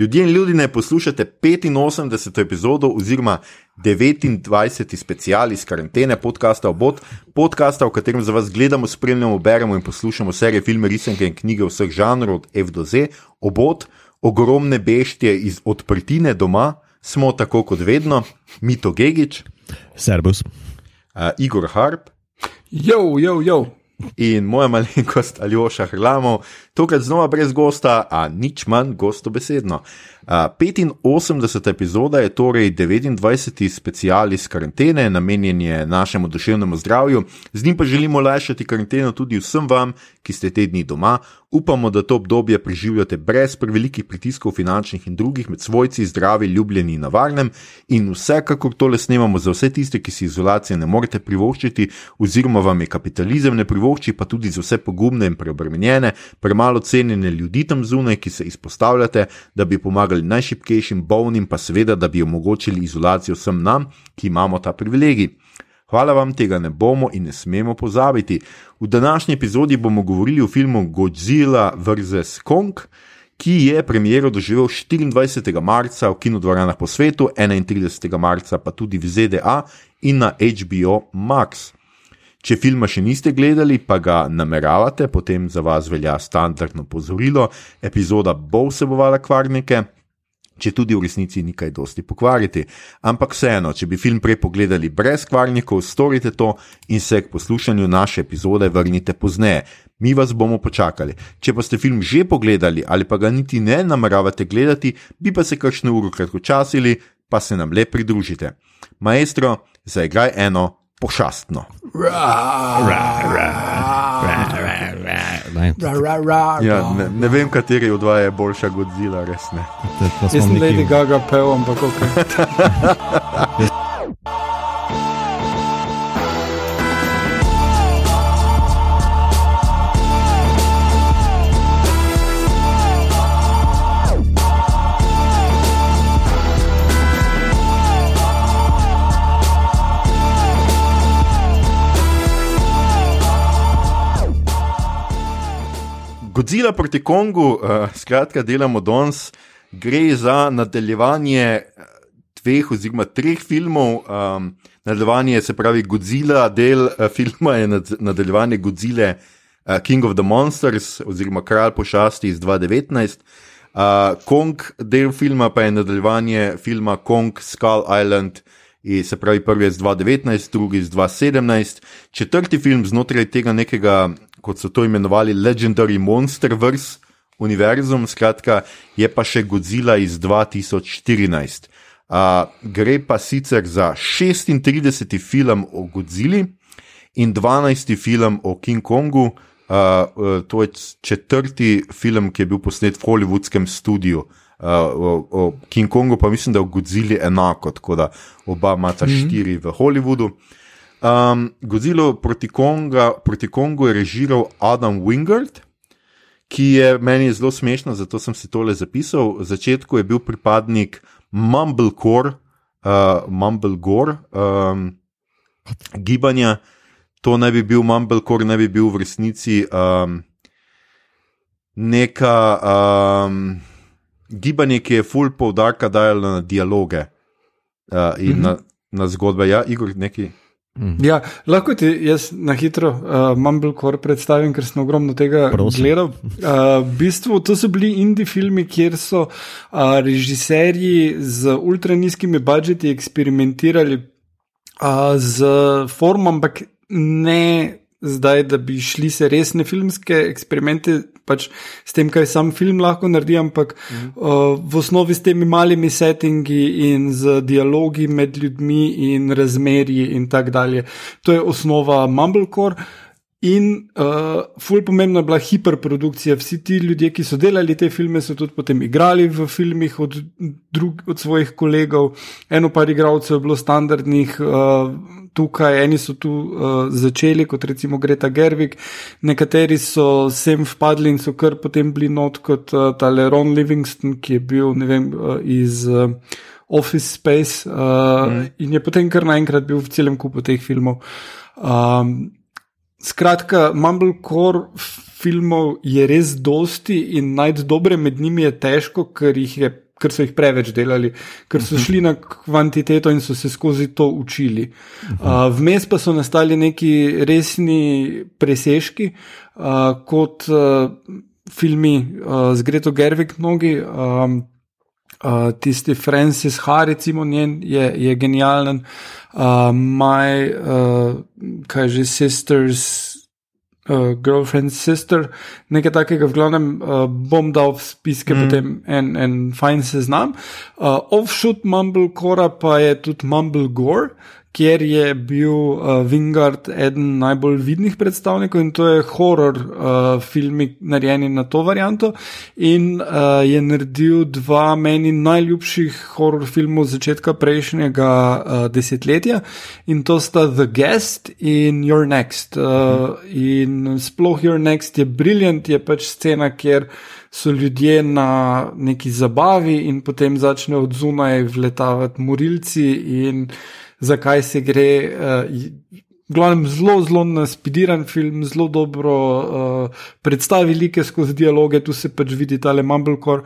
Ljudje in ljudi ne poslušate 85. epizodo oziroma 29. special iz karantene podcasta Obot, podcasta, v katerem za vas gledamo, spremljamo, beremo in poslušamo serije, filme, risanke in knjige vseh žanrov od F do Z. Obot, ogromne beštije iz odprtine doma, smo tako kot vedno, Mito Gigič, Servus. uh, Igor Harp. Jo, jo, jo. In moja malenkost Aljoša Hrlamov, tokrat znova brez gosta, a nič manj gostobesedno. Uh, 85. epizoda je torej 29. special iz karantene, namenjen je našemu duševnemu zdravju, z njim pa želimo olajšati karanteno tudi vsem vam, ki ste te dni doma. Upamo, da to obdobje preživljate brez prevelikih pritiskov finančnih in drugih med svojci, zdravi, ljubljeni in na varnem. In vsekakor tole snemamo za vse tiste, ki si izolacije ne morete privoščiti, oziroma vam je kapitalizem ne privošči, pa tudi za vse pogumne in preobremenjene, premalo cenjene ljudi tam zunaj, ki se izpostavljate, da bi pomagali najšipkejšim, bolnim, pa seveda, da bi omogočili izolacijo vsem nam, ki imamo ta privilegij. Hvala vam, tega ne bomo in ne smemo pozabiti. V današnji epizodi bomo govorili o filmu Godzilla vs. Kong, ki je premiero doživel 24. marca v kinodvoranah po svetu, 31. marca pa tudi v ZDA in na HBO Max. Če filma še niste gledali, pa ga nameravate, potem za vas velja standardno pozorilo, epizoda bo vsebovala kvarnike če tudi v resnici ni kaj dosti pokvariti. Ampak vseeno, če bi film prej pogledali brez kvarnikov, storite to in se k poslušanju naše epizode vrnite pozneje. Mi vas bomo počakali. Če pa ste film že pogledali ali pa ga niti ne nameravate gledati, bi pa se kakšno uro kratkočasili, pa se nam le pridružite. Maestro, zaigraj eno pošastno. Ja, ne, ne vem, kateri od dva je boljša Godzilla, res ne. Jaz sem Lady Gaga pel, ampak ok. Godzilla proti Kongu, uh, skratka, delamo danes, gre za nadaljevanje eh, dveh oziroma treh filmov. Um, nadaljevanje, se pravi, Godzilla, del uh, filma je nad, nadaljevanje Godzilla uh, King of the Monsters oziroma Kralj pošasti iz 2019. Uh, Kong, del filma pa je nadaljevanje filma Kong Skull Island. In se pravi, prvi je iz 2019, drugi iz 2017, četrti film znotraj tega nekega, kot so to imenovali, Legendary Monsterverse univerzum, skratka, je pa še Godzilla iz 2014. Uh, gre pa sicer za 36. film o Godzilli in 12. film o King Kongu. Uh, uh, to je četrti film, ki je bil posnet v hollywoodskem studiu. Uh, o, o King Kongu pa mislim, da je v Godzilli enako, tako da oba imata mm -hmm. štiri v Hollywoodu. Um, Godzilla proti, Konga, proti Kongu je režiral Adam Wingard, ki je meni zelo smešno, zato sem si tole zapisal. V začetku je bil pripadnik Mumblecore, uh, Mumblegore um, gibanja. To naj bi bil Mumblecore, naj bi bil v resnici um, neka um, gibanje, ki je full poudarka dajalo na dialoge uh, in mm -hmm. na, na zgodbe. Ja, Igor, neki. Ja, lahko ti jaz na hitro uh, Mumblecore predstavim, ker sem ogromno tega Prosim. gledal. Uh, v bistvu to so bili indie filmi, kjer so uh, režiserji z ultra nizkimi budžeti eksperimentirali uh, z formom, ampak ne zdaj, da bi šli se resne filmske eksperimente, pač s tem, kaj sam film lahko naredi, ampak mm. uh, v osnovi s temi malimi settingi in z dialogi med ljudmi in razmerji in tako dalje. To je osnova Mumblecore. In uh, ful pomembna je bila hiperprodukcija. Vsi ti ljudje, ki so delali te filme, so tudi potem igrali v filmih od, drug, od svojih kolegov. Eno par igralcev je bilo standardnih, uh, tukaj eni so tu uh, začeli, kot recimo Greta Gerwig, nekateri so sem vpadli in so kar potem bili not kot uh, tale Ron Livingston, ki je bil vem, uh, iz. Uh, Office Space uh, mm. in je potem kar naenkrat bil v celem kupu teh filmov. Um, Skratka, Mumblecore filmov je res dosti in najti dobre med njimi je težko, ker jih je ker so jih preveč delali, ker so šli na kvantiteto in so se skozi to učili. Uh, vmes pa so nastali neki resni presežki, uh, kot uh, filmi uh, z Greto Gervik, mnogi. Um, Uh, tisti Francis Ha, recimo, njen je, je genijalen, uh, My, uh, kaj že, Sisters, uh, Girlfriend, Sister, nekaj takega, v glavnem uh, bom dal v spiske, mm. potem en, en fajn seznam. Uh, offshoot Mumblecore pa je tudi Mumble Gore, kjer je bil uh, Vingard eden najbolj vidnih predstavnikov in to je horror uh, filmi narejeni na to varianto in uh, je naredil dva meni najljubših horror filmov začetka prejšnjega uh, desetletja in to sta The Guest in Your Next. Uh, in sploh Your Next je briljant, je pač scena, kjer so ljudje na neki zabavi in potem začnejo od zunaj vletavati morilci in zakaj se gre. Uh, Glavnem, zelo, zelo naspidiran film, zelo dobro uh, predstavi like skozi dialoge, tu se pač vidi tale Mumblecore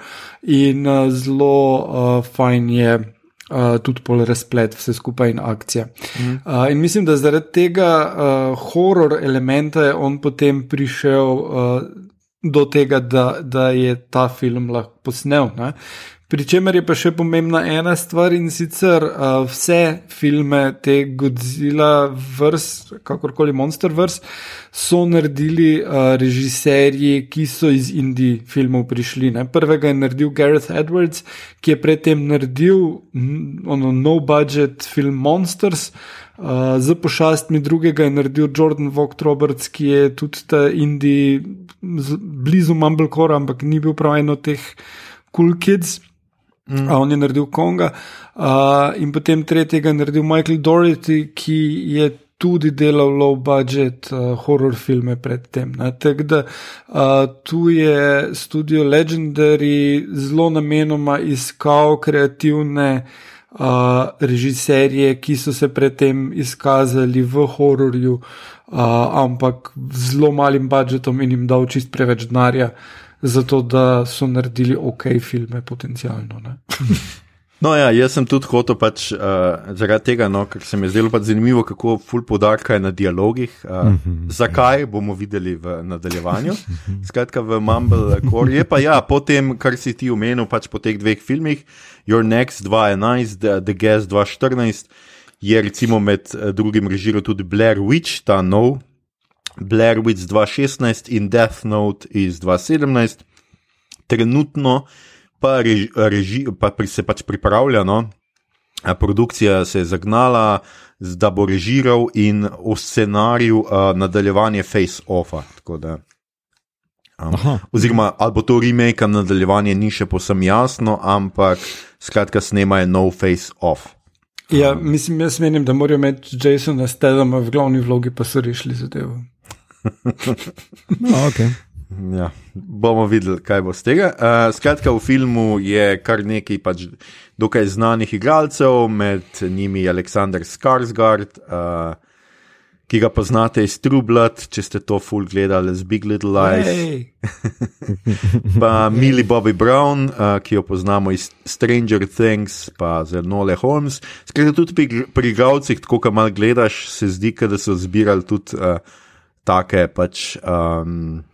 in uh, zelo uh, fajn je uh, tudi pol razplet vse skupaj in akcija. Mm. Uh, in mislim, da zaradi tega uh, horror elementa je on potem prišel uh, do tega, da, da je ta film lahko posnel. Ne? Pričemer je pa še pomembna ena stvar in sicer uh, vse filme te Godzilla vrst, kakorkoli Monster vrst, so naredili uh, režiserji, ki so iz indij filmov prišli. Ne? Prvega je naredil Gareth Edwards, ki je predtem naredil ono no budget film Monsters. Uh, z pošastmi drugega je naredil Jordan Vogt Roberts, ki je tudi ta Indij, blizu Mumblecore, ampak ni bil prav eno teh cool kids. Mm. On je naredil Konga, uh, in potem tretjega je naredil Michael Dorothy, ki je tudi delal low budget uh, horror filme predtem. Tako da uh, tu je studio Legendary zelo namenoma iskal kreativne. Uh, režiserje, ki so se predtem izkazali v hororju, uh, ampak z zelo malim budžetom in jim dal čist preveč denarja, uh, zato da so naredili ok filme, potencialno. No, ja, jaz sem tudi hotel, pač, uh, zaradi tega, no, ker se mi je zdelo pač zanimivo, kako ful podarka je na dialogih. Uh, mm -hmm. Zakaj bomo videli v nadaljevanju? Skratka, v Mumble Core je pa ja, po tem, kar si ti omenil, pač po teh dveh filmih, Your Next 2011, The, The Guest 2014, je recimo med uh, drugim režiral tudi Blair Witch, ta nov Blair Witch 2016 in Death Note iz 2017, trenutno pa, reži, reži, pa se pač pripravlja, no? produkcija se je zagnala, da bo režiral in v scenariju uh, nadaljevanje Face Offa. Um, oziroma, ali bo to remake, nadaljevanje ni še posem jasno, ampak skratka, snemajo nov Face Off. Ja, mislim, jaz menim, da morajo imeti Jasona Stedama v glavni vlogi, pa so rešili zadevo no, okay. ja, bomo videli, kaj bo z tega. Uh, skratka, v filmu je kar nekaj pač dokaj znanih igralcev, med njimi Aleksandr Skarsgard. Uh, Ki ga poznate iz True Blood, če ste to full gledali z Big Little Lies. Hey. pa Millie Bobby Brown, uh, ki jo poznamo iz Stranger Things, pa z Nole Holmes. Skratka, tudi pri, pri igravcih, tako kot malo gledaš, se zdi, da so zbirali tudi uh, take pač. Um,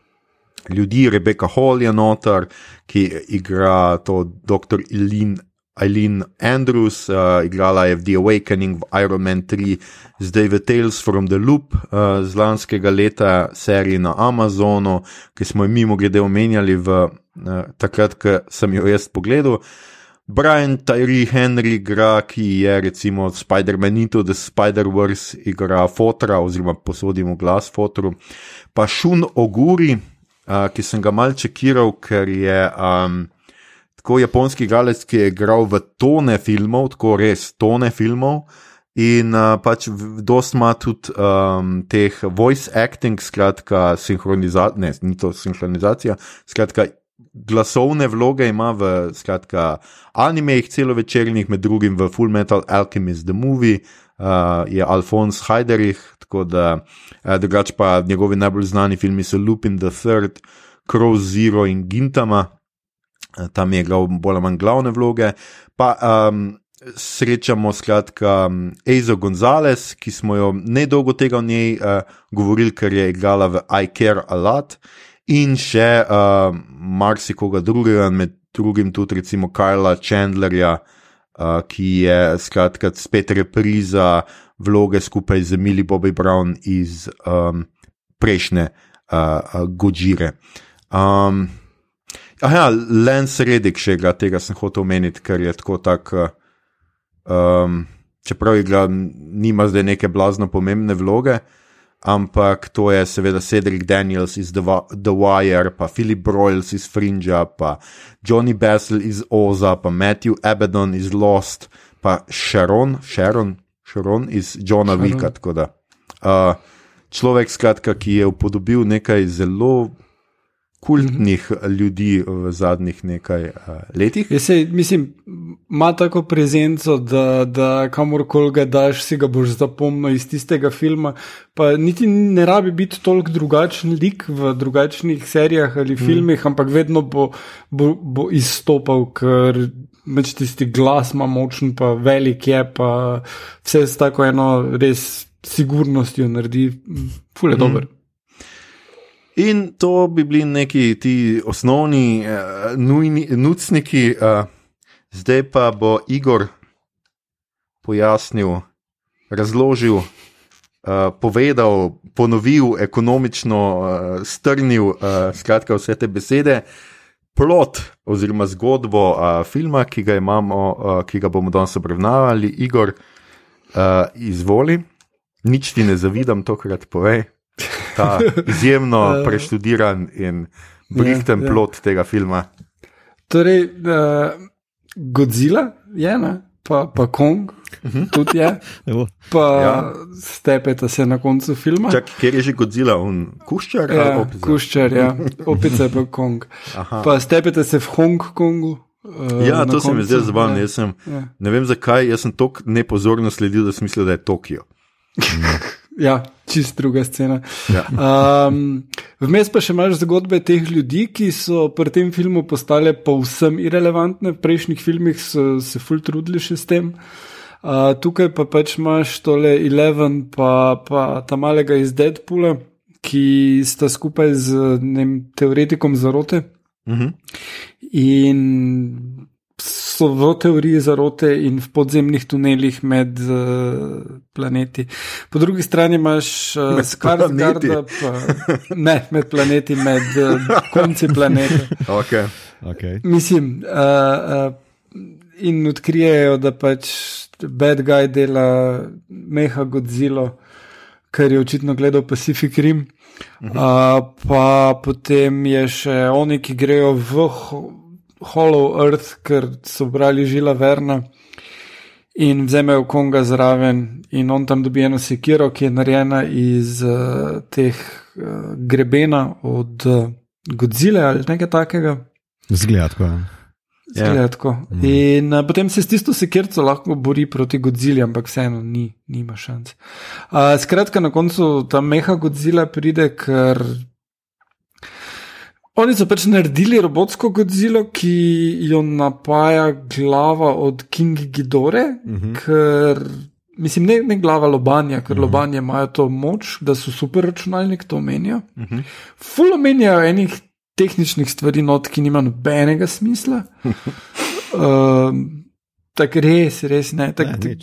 Ljudje, Rebecca Hall je noter, ki igra to dr. Eileen, Andrews, uh, igrala je v The Awakening, v Iron Man 3, zdaj v Tales from the Loop uh, z lanskega leta, seriji na Amazonu, ki smo jo mimo grede omenjali v, uh, takrat, ko sem jo jaz pogledal. Brian Tyree Henry igra, ki je recimo Spider-Man Into the Spider-Verse, igra Fotra oziroma posodimo glas Fotru. Pa Šun Oguri, uh, ki sem ga mal čekiral, ker je um, tako japonski igralec, ki je igral v tone filmov, tako res tone filmov. In uh, pač dosta ima tudi um, teh voice acting, skratka, sinhronizacija, ne, ni to sinhronizacija, skratka, glasovne vloge ima v skratka, animejih celovečernih, med drugim v Full Metal Alchemist, The Movie, uh, je Alfons Heiderich, tako da uh, drugače pa njegovi najbolj znani filmi so Lupin the Third, Crow Zero in Gintama. tam je igral bolj ali manj glavne vloge. Pa um, srečamo skratka um, Ezo Gonzalez, ki smo jo nedolgo tega o njej uh, govorili, ker je igrala v I Care a Lot, in še uh, marsikoga drugega, med drugim tudi recimo Karla Chandlerja, uh, ki je skratka spet repriza vloge skupaj z Millie Bobby Brown iz um, prejšnje uh, uh, Godzire. Um, Aha, Lance Reddick še ga, tega sem hotel omeniti, ker je tako tak. Um, čeprav igra, nima zdaj neke blazno pomembne vloge, ampak to je seveda Cedric Daniels iz The, The Wire, pa Philip Broyles iz Fringe, pa Johnny Bessel iz Oza, pa Matthew Abaddon iz Lost, pa Sharon, Sharon, Sharon iz Johna Wicka. Uh, človek, skratka, ki je upodobil nekaj zelo kultnih mm ljudi v zadnjih nekaj uh, letih. Se, mislim, ima tako prezenco, da, da kamorkoli ga daš, si ga boš zapomnil iz tistega filma. Pa niti ne rabi biti toliko drugačen lik v drugačnih serijah ali mhm. filmih, mm. ampak vedno bo, bo, bo izstopal, ker. Meč tisti glas ima močen, pa velik je, pa vse s tako eno res sigurnostjo naredi, fulje mm. dober. In to bi bili neki ti osnovni, uh, nujni, nucniki, uh, zdaj pa bo Igor pojasnil, razložil, uh, povedal, ponovil, ekonomično uh, strnil, uh, skratka, vse te besede. Plot oziroma zgodbo uh, filma, ki ga, imamo, uh, ki ga bomo danes obravnavali, Igor, uh, izvoli, nič ti ne zavidam, tokrat povej ta izjemno uh, preštudiran in brihten ja, ja. plot tega filma. Torej, uh, Godzilla je ena. Pa, pa Kong, mhm. tudi je. Pa ja. stepete se na koncu filma. Čak, kjer je že Godzilla, on kuščar? Ja, kuščar, ja, opet je pa Kong. Aha. Pa stepete se v Hongkongu. Uh, ja, to se mi zdaj zabavno. Ja. Ja. Ne vem zakaj, jaz sem tako nepozorno sledil, da sem mislil, da je Tokio. Ja, čist druga scena. Ja. Um, vmes pa še imaš zgodbe teh ljudi, ki so pri tem filmu postale povsem irrelevantne, v prejšnjih filmih so se ful trudili še s tem. Uh, tukaj pa pač imaš tole Eleven, pa, pa ta malega iz Deadpoola, ki sta skupaj z nem, teoretikom zarote. Uh mhm. -huh. In so v teoriji zarote in v podzemnih tunelih med uh, planeti. Po drugi strani imaš uh, eh, Skarsgarda, ne med planeti, med uh, konci planeta. Okay. Okay. Mislim, uh, uh, in odkrijejo, da pač bad guy dela meha Godzilla, ker je očitno gledal Pacific Rim. Uh -huh. uh, pa potem je še oni, ki grejo v. Hollow Earth, ker so brali žila Verna in vzamejo Konga zraven, in on tam dobi eno sekiro, ki je narejena iz uh, teh uh, grebena od uh, Godzile ali nekaj takega. Zgleda tako. Ja. Zgleda tako. Mm. In uh, potem se s tisto sekirco lahko bori proti Godzili, ampak vseeno ni, nima šance. Uh, skratka, na koncu ta meha Godzila pride, ker Oni so pač naredili robotsko Godzilla, ki jo napaja glava od King Gidore, uh mhm. -huh. ker mislim, ne, ne glava lobanja, ker uh mhm. -huh. lobanje imajo to moč, da so super računalnik, to menijo. Uh mhm. -huh. Fulo menijo enih tehničnih stvari, not, ki nima nobenega smisla. uh, Tako res, res ne. Tak, ne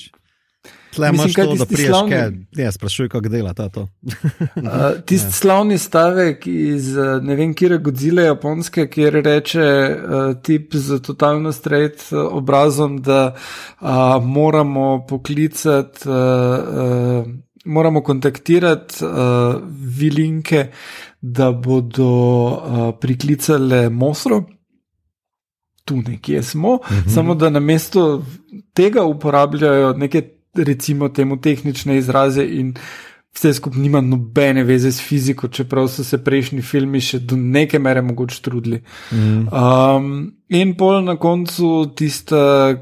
Tle imaš to, da priješ slavni... kaj. Ja, sprašuj, kako dela ta to. uh, tisti slavni stavek iz ne vem, kje Godzilla japonske, kjer reče uh, tip z totalno straight obrazom, da uh, moramo poklicati, uh, uh, moramo kontaktirati uh, vilinke, da bodo uh, priklicali Mosro. Tu nekje smo, uh mhm. -huh. samo da na mesto tega uporabljajo neke recimo temu tehnične izraze in vse skupaj nima nobene veze s fiziko, čeprav so se prejšnji filmi še do neke mere mogoče trudili. Mm. Um, in pol na koncu tista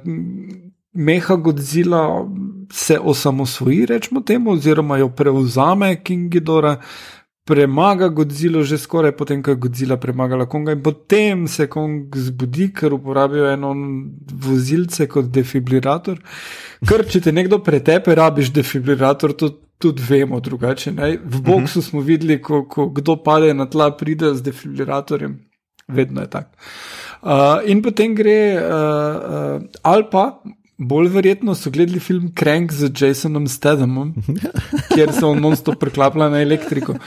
meha Godzilla se osamosvoji, rečemo temu, oziroma jo prevzame King Ghidorah. Premaga Godzilla, že skoraj potem, ko je Godzilla premagala Konga, in potem se Kong zbudi, ker uporabijo eno vozilce kot defibrilator. Ker če te nekdo pretepe, rabiš defibrilator, to tudi vemo drugače. Ne? V boksu smo videli, ko, ko kdo pade na tla, pride z defibrilatorjem, vedno je tako. Uh, in potem gre uh, uh, Alpa, bolj verjetno so gledali film Crank z Jasonom Stedhamom, kjer so non-stop preklapljali na elektriko.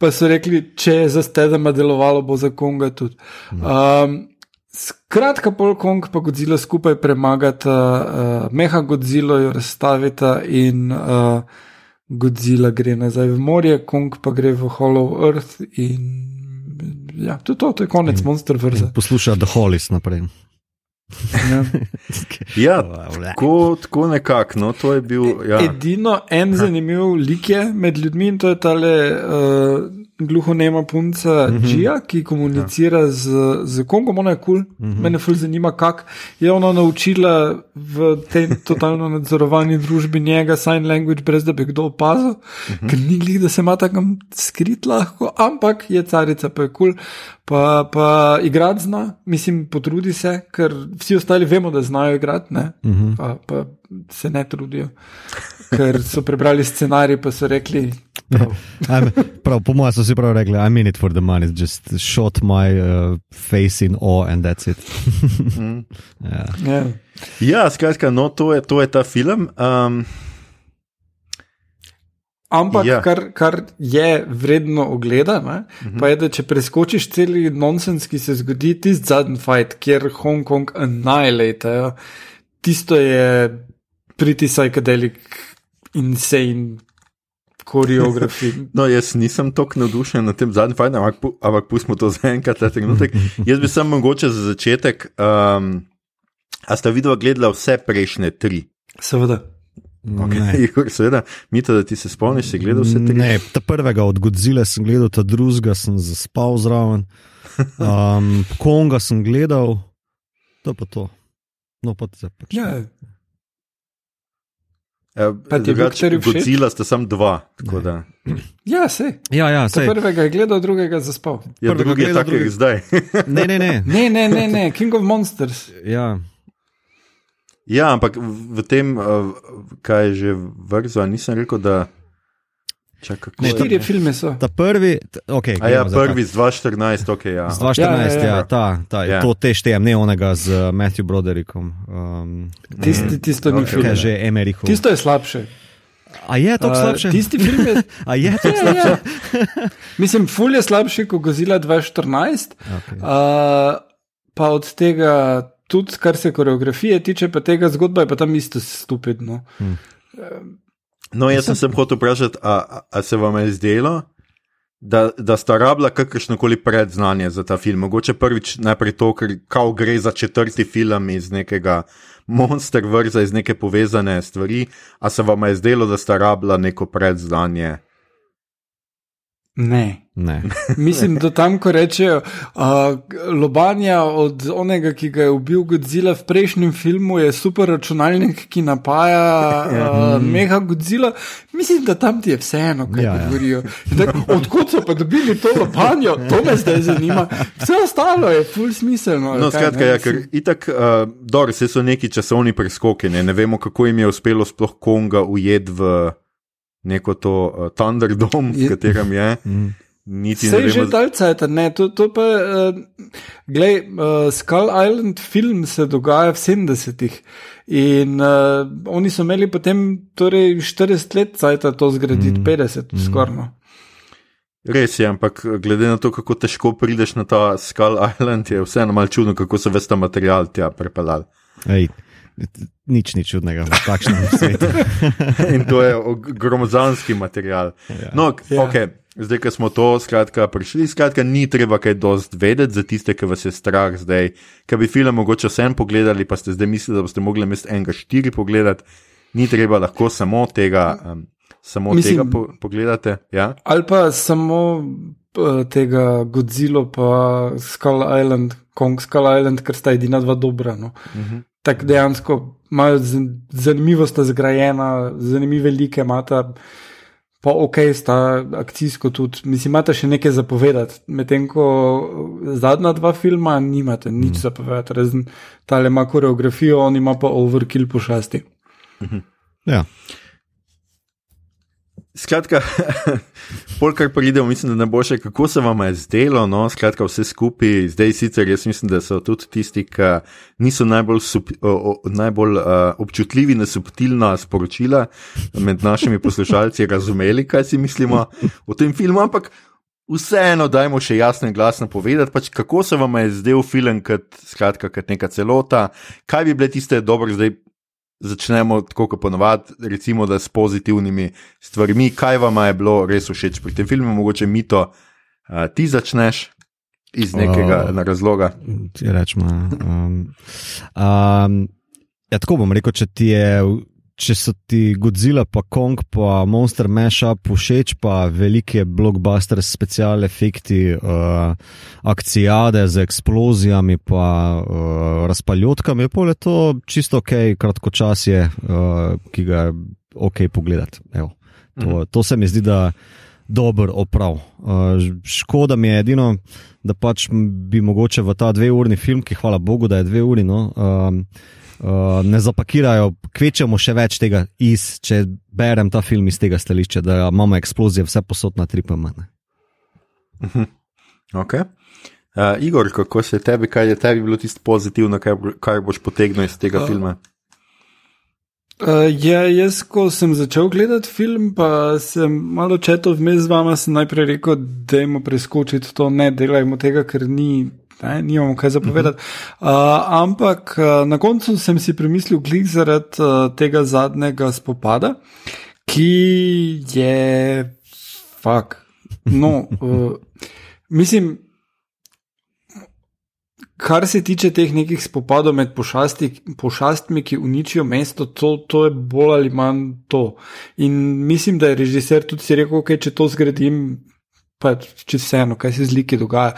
Pa so rekli, če je za Stedhama delovalo, bo za Konga tudi. Um, skratka, pol Kong pa Godzilla skupaj premagata, uh, meha Godzilla jo razstavita in uh, Godzilla gre nazaj v morje, Kong pa gre v Hollow Earth in ja, to, to, to je konec monster vrze. Posluša The Hollis naprej. Ja, ja tako, tako nekako. No, ja. Edino en zanimiv lik je med ljudmi in to je tale uh, gluhonema punca mm -hmm. Ki komunicira ja. z, z Kongom, ona je kul, cool. mm -hmm. mene ful zanima, kako je ona naučila v tej totalno nadzorovani družbi njega sign language, brez da bi kdo opazil, mm -hmm. ker ni glih, da se ima tako skrit lahko, ampak je carica, pa je kul. Cool. Pa, pa igrati zna, mislim, potrudi se, ker vsi ostali vemo, da znajo igrati, mhm. -huh. pa, pa se ne trudijo. Ker so prebrali scenarij, pa so rekli. Prav. prav, po mojem so si prav rekli, I'm in it for the money, just shot my uh, face in awe and that's it. mm. ja, yeah. ja skratka, no, to je, to je ta film. Um, Ampak, ja. kar, kar je vredno ogleda, uh mhm. -huh. pa je, da če preskočiš cel nonsens, ki se zgodi, tisti zadnji fight, kjer Hongkong annihilate, tisto je pretty psychedelic, insane. No, jaz nisem tako navdušen na tem zadnjem fajnu, ampak, ampak pustimo to za enkrat, ta trenutek. Jaz bi sem mogoče za začetek. Um, a sta videla, gledala vse prejšnje tri? Seveda. Okay. Seveda, mito, da ti se spomniš, si gledal vse tri. Ne, ta prvega od Godzilla sem gledal, ta drugega sem zaspal zraven. Um, Konga sem gledal, to pa to. No, pa te pač. Ja. Ja, Godzilla sta samo dva. Ja, se. Ja, ja, prvega je gledal, drugega zaspal. Ja, drugi je tako, kot je zdaj. ne, ne, ne. ne, ne, ne, ne, King of Monsters. Ja. Ja, ampak v tem, uh, kaj je že vrzel, nisem rekel, da. Štiri filme so. Ta prvi, okay, ja, prvi z 2014, okay, ja. z 2014, ja, ja, ja. ja, ta, ta, ja. to te štejem, ne onega z Matthew Broderickom. Um, tisto tisto ni okay. film. Že Emerichu. Tisto je slabše. A je to uh, slabše? Tisti film je. A je to slabše? Ja, ja. Mislim, ful je slabši kot Gozila 2014. Okay. Uh, pa od tega tudi kar se koreografije tiče, pa tega zgodba je pa tam isto stupidno. Hmm. No, jaz sem se hotel vprašati, a, a se vam je zdelo, da, da sta rabila kakršno koli predznanje za ta film. Mogoče prvič najprej to, ker kao gre za četrti film iz nekega monster vrza, iz neke povezane stvari, a se vam je zdelo, da sta rabila neko predznanje. Ne. ne. Mislim, da tam, ko rečejo, uh, lobanja od onega, ki ga je ubil Godzilla v prejšnjem filmu, je super računalnik, ki napaja uh, mega Godzilla. Mislim, da tam ti je vseeno, kaj ja, ja. govorijo. Ja. Odkud so pa dobili to lobanjo, to me zdaj zanima. Vse ostalo je full smiselno. No, kaj, skratka, ja, ker itak, uh, dobro, se so neki časovni preskoki, ne? ne vemo, kako jim je uspelo sploh Konga ujeti v neko to uh, Thunderdome, v katerem je. Mm. Vse je že dalce, ne, to, to pa, uh, glej, uh, Skull Island film se dogaja v 70-ih in uh, oni so imeli potem torej 40 let cajt to zgraditi, mm. 50 mm. skoraj. No. Res je, ampak glede na to, kako težko prideš na ta Skull Island, je vseeno malo čudno, kako so veste material tja prepeljali nič ni čudnega v takšnem svetu. In to je gromozanski material. Ja. No, ja. okay. Zdaj, ko smo to skratka, prišli, skratka, ni treba kaj dosti vedeti za tiste, ki vas je strah zdaj. Kaj bi film mogoče vsem pogledali, pa ste zdaj mislili, da boste mogli mest enega štiri pogledati, ni treba lahko samo tega, um, samo Mislim, tega po, pogledati. Ja? Ali pa samo uh, tega Godzilla, pa Skull Island, Kong Skull Island, ker sta edina dva dobra. No? Uh mhm. -huh tako dejansko imajo zanimivost zgrajena, zanimive like imata. pa ok, sta akcijsko tudi, mislim, imate še nekaj zapovedati, medtem ko zadnja dva filma nimate nič mm. zapovedati, razen tale ima koreografijo, on ima pa overkill pošasti. Mhm. Ja. Skratka, polkar pridemo, mislim, da ne bo še kako se vam je zdelo, no, skratka, vse skupaj, zdaj sicer jaz mislim, da so tudi tisti, ki niso najbolj, sub, o, o, najbolj uh, občutljivi na subtilna sporočila med našimi poslušalci, razumeli, kaj si mislimo o tem filmu, ampak vseeno dajmo še jasno in glasno povedati, pač, kako se vam je zdel film kot, skratka, kot neka celota, kaj bi bile tiste dobre zdaj začnemo tako, kot ponovadi, recimo, da s pozitivnimi stvarmi, kaj vam je bilo res všeč pri tem filmu, mogoče mi to uh, ti začneš iz nekega uh, razloga. Rečemo. Um, um, ja, tako bom rekel, če ti je če so ti Godzilla, pa Kong, pa Monster Mashup všeč, pa velike blockbuster special efekti, uh, akcijade z eksplozijami, pa uh, razpaljotkami, pa je to čisto ok, kratko čas je, uh, ki ga je ok pogledati. Evo, to, mhm. to se mi zdi, da dober oprav. Uh, škoda mi je edino, da pač bi mogoče v ta dve urni film, ki hvala Bogu, da je dve uri. No, uh, uh, ne zapakirajo, kvečemo še več tega, iz, če berem ta film iz tega stališča, da imamo eksplozije vse posod na tripem. Mhm. Okay. Uh, Igor, kako se tebi, kaj je tebi bilo tisto pozitivno, kaj, kaj boš potegnil iz tega uh, filma? Uh, ja, jaz, ko sem začel gledati film, pa sem malo četil vmes z vama, sem najprej rekel, da jim preskočiti to, ne delajmo tega, ker ni ne, nimamo kaj zapovedati. Uh, ampak uh, na koncu sem si premislil, glih zaradi uh, tega zadnjega spopada, ki je fuk. No, uh, mislim. Kar se tiče teh nekih spopadov med pošasti, pošastmi, ki uničijo mesto, to, to je bolj ali manj to. In mislim, da je režiser tudi si rekel, okay, če to zgradim, pa če vseeno, kaj se z liki dogaja.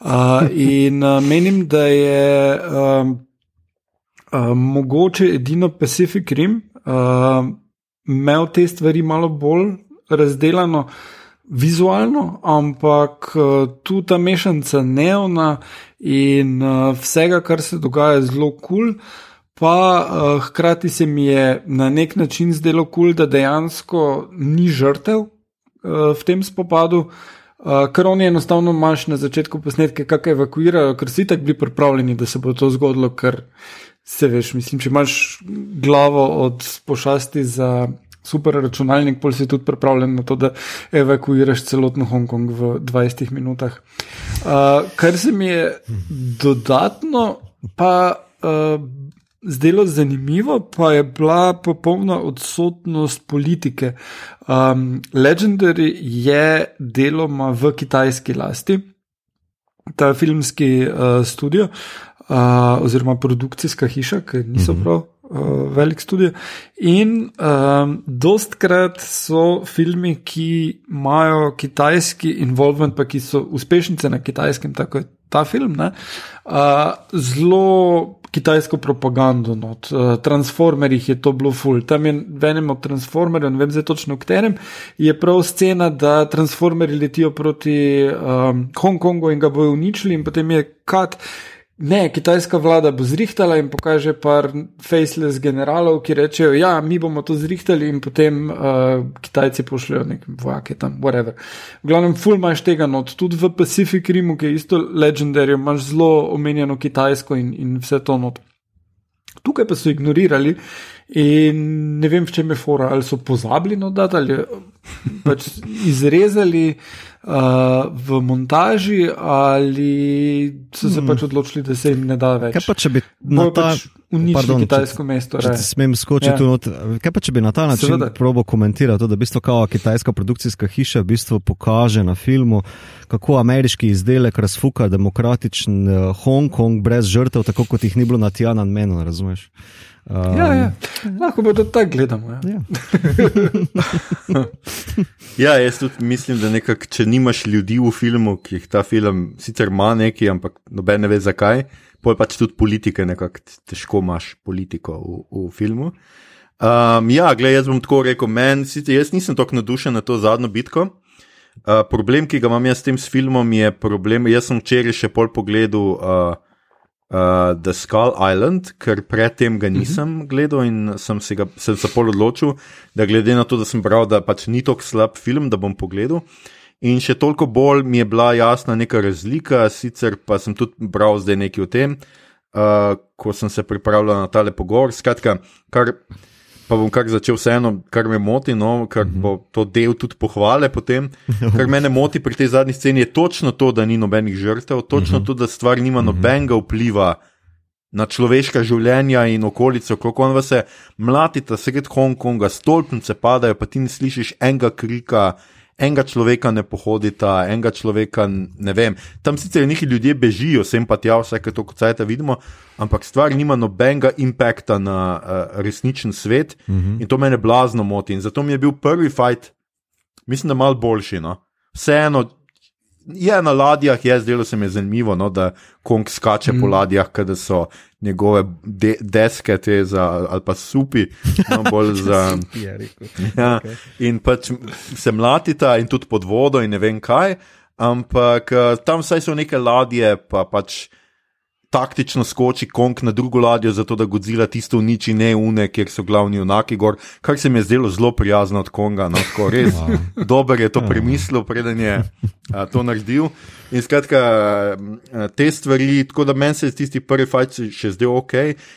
Uh, in uh, menim, da je um, uh, mogoče edino Pacific Rim uh, imel te stvari malo bolj razdeljeno. Vizualno, ampak tu ta mešanica neona in uh, vsega, kar se dogaja, je zelo kul. Cool, pa uh, hkrati se mi je na nek način zdelo kul, cool, da dejansko ni žrtev uh, v tem spopadu, uh, ker oni enostavno imaš na začetku posnetke, kako evakuirajo, ker si tako bili pripravljeni, da se bo to zgodilo, ker se veš, mislim, če imaš glavo od pošasti za super računalnik, pol si tudi pripravljen na to, da evakuiraš celotno Hongkong v 20 minutah. Uh, kar se mi je dodatno, pa. Uh, zdelo zanimivo, pa je bila popolna odsotnost politike. Um, Legendary je deloma v kitajski lasti, ta filmski uh, studio uh, oziroma produkcijska hiša, ki niso mm -hmm. prav. Uh, velik studio. In um, dostkrat so filmi, ki imajo kitajski involvement, pa ki so uspešnice na kitajskem, tako je ta film, ne, uh, zelo kitajsko propagando. No. Uh, Transformerjih je to bilo full. Tam je v enem od Transformerjev, ne vem zdaj točno v katerem, je prav scena, da Transformerji letijo proti um, Hongkongu in ga bojo uničili, in potem je kat. Ne, kitajska vlada bo zrihtala in pokaže par faceless generalov, ki rečejo, ja, mi bomo to zrihtali in potem uh, Kitajci pošljajo neke vojake tam, whatever. V glavnem, full imaš tega not, tudi v Pacific Rimu, ki je isto legendarno, imaš zelo omenjeno kitajsko in, in vse to not. Tukaj pa so ignorirali in ne vem, v čem je fora, ali so pozabili nodati ali pač izrezali uh, v montaži, ali so se hmm. pač odločili, da se jim ne da več. Kaj pa če bi na ta način pač uničili kitajsko če, mesto? Če smem skočiti ja. not, kaj pa če bi na ta način probo komentirati to, da bistvo kao kitajska produkcijska hiša v bistvu pokaže na filmu, kako ameriški izdelek razfuka demokratičen uh, Hongkong brez žrtev, tako kot jih ni bilo na Tiananmenu, razumeš? Um, ja, ja. Lahko bo to tako gledamo. Ja. Ja. ja, jaz tudi mislim, da nekak, če nimaš ljudi v filmu, ki jih ta film sicer ima neki, ampak noben ne ve zakaj, pa pač tudi politike, nekako težko imaš politiko v, v filmu. Um, ja, gled, jaz bom tako rekel, meni, jaz nisem tako nadušen na to zadnjo bitko. Uh, problem, ki ga imam jaz s tem s filmom, je problem. Jaz sem včeraj še pol pogledal uh, uh, The Skull Island, ker predtem ga nisem uh -huh. gledal in sem se, ga, sem se pol odločil, da glede na to, da sem bral, da pač ni tako slab film, da bom pogledal. In še toliko bolj mi je bila jasna neka razlika, sicer pa sem tudi bral zdaj nekaj o tem, uh, ko sem se pripravljal na tale pogovor. Skratka, kar pa bom kar začel vseeno, kar me moti, no, kar bo to del tudi pohvale potem. Kar mene moti pri tej zadnji sceni je točno to, da ni nobenih žrtev, točno to, da stvar nima nobenega vpliva. Na človeška življenja in okolico, kako on vas je mlatita, sred Hongkonga, stolpnice padajo, pa ti ne slišiš enega krika, enega človeka ne pohodita, enega človeka ne vem. Tam sicer neki ljudje bežijo, sem pa tja, vse to kot sajta vidimo, ampak stvar nima nobenega impakta na uh, resničen svet uh -huh. in to mene blazno moti. In zato mi je bil prvi fight, mislim, da mal boljši. No? Vseeno, je na ladjah, je zdelo se mi zanimivo, no, da Kong skače mm. po ladjah, da so njegove de deske te za, ali pa supi, no, bolj za. ja, okay. In pač se mlatita in tudi pod vodo in ne vem kaj, ampak eh, tam vsaj so neke ladje, pa pač taktično skoči konk na drugo ladjo, zato da Godzilla tisto uniči, ne une, kjer so glavni junaki gor, kar se mi je zdelo zelo prijazno od Konga. No, tako res wow. dober je to premislil, preden je a, to naredil. In skratka, te stvari, tako da meni se tisti prvi fajč še zdaj ok.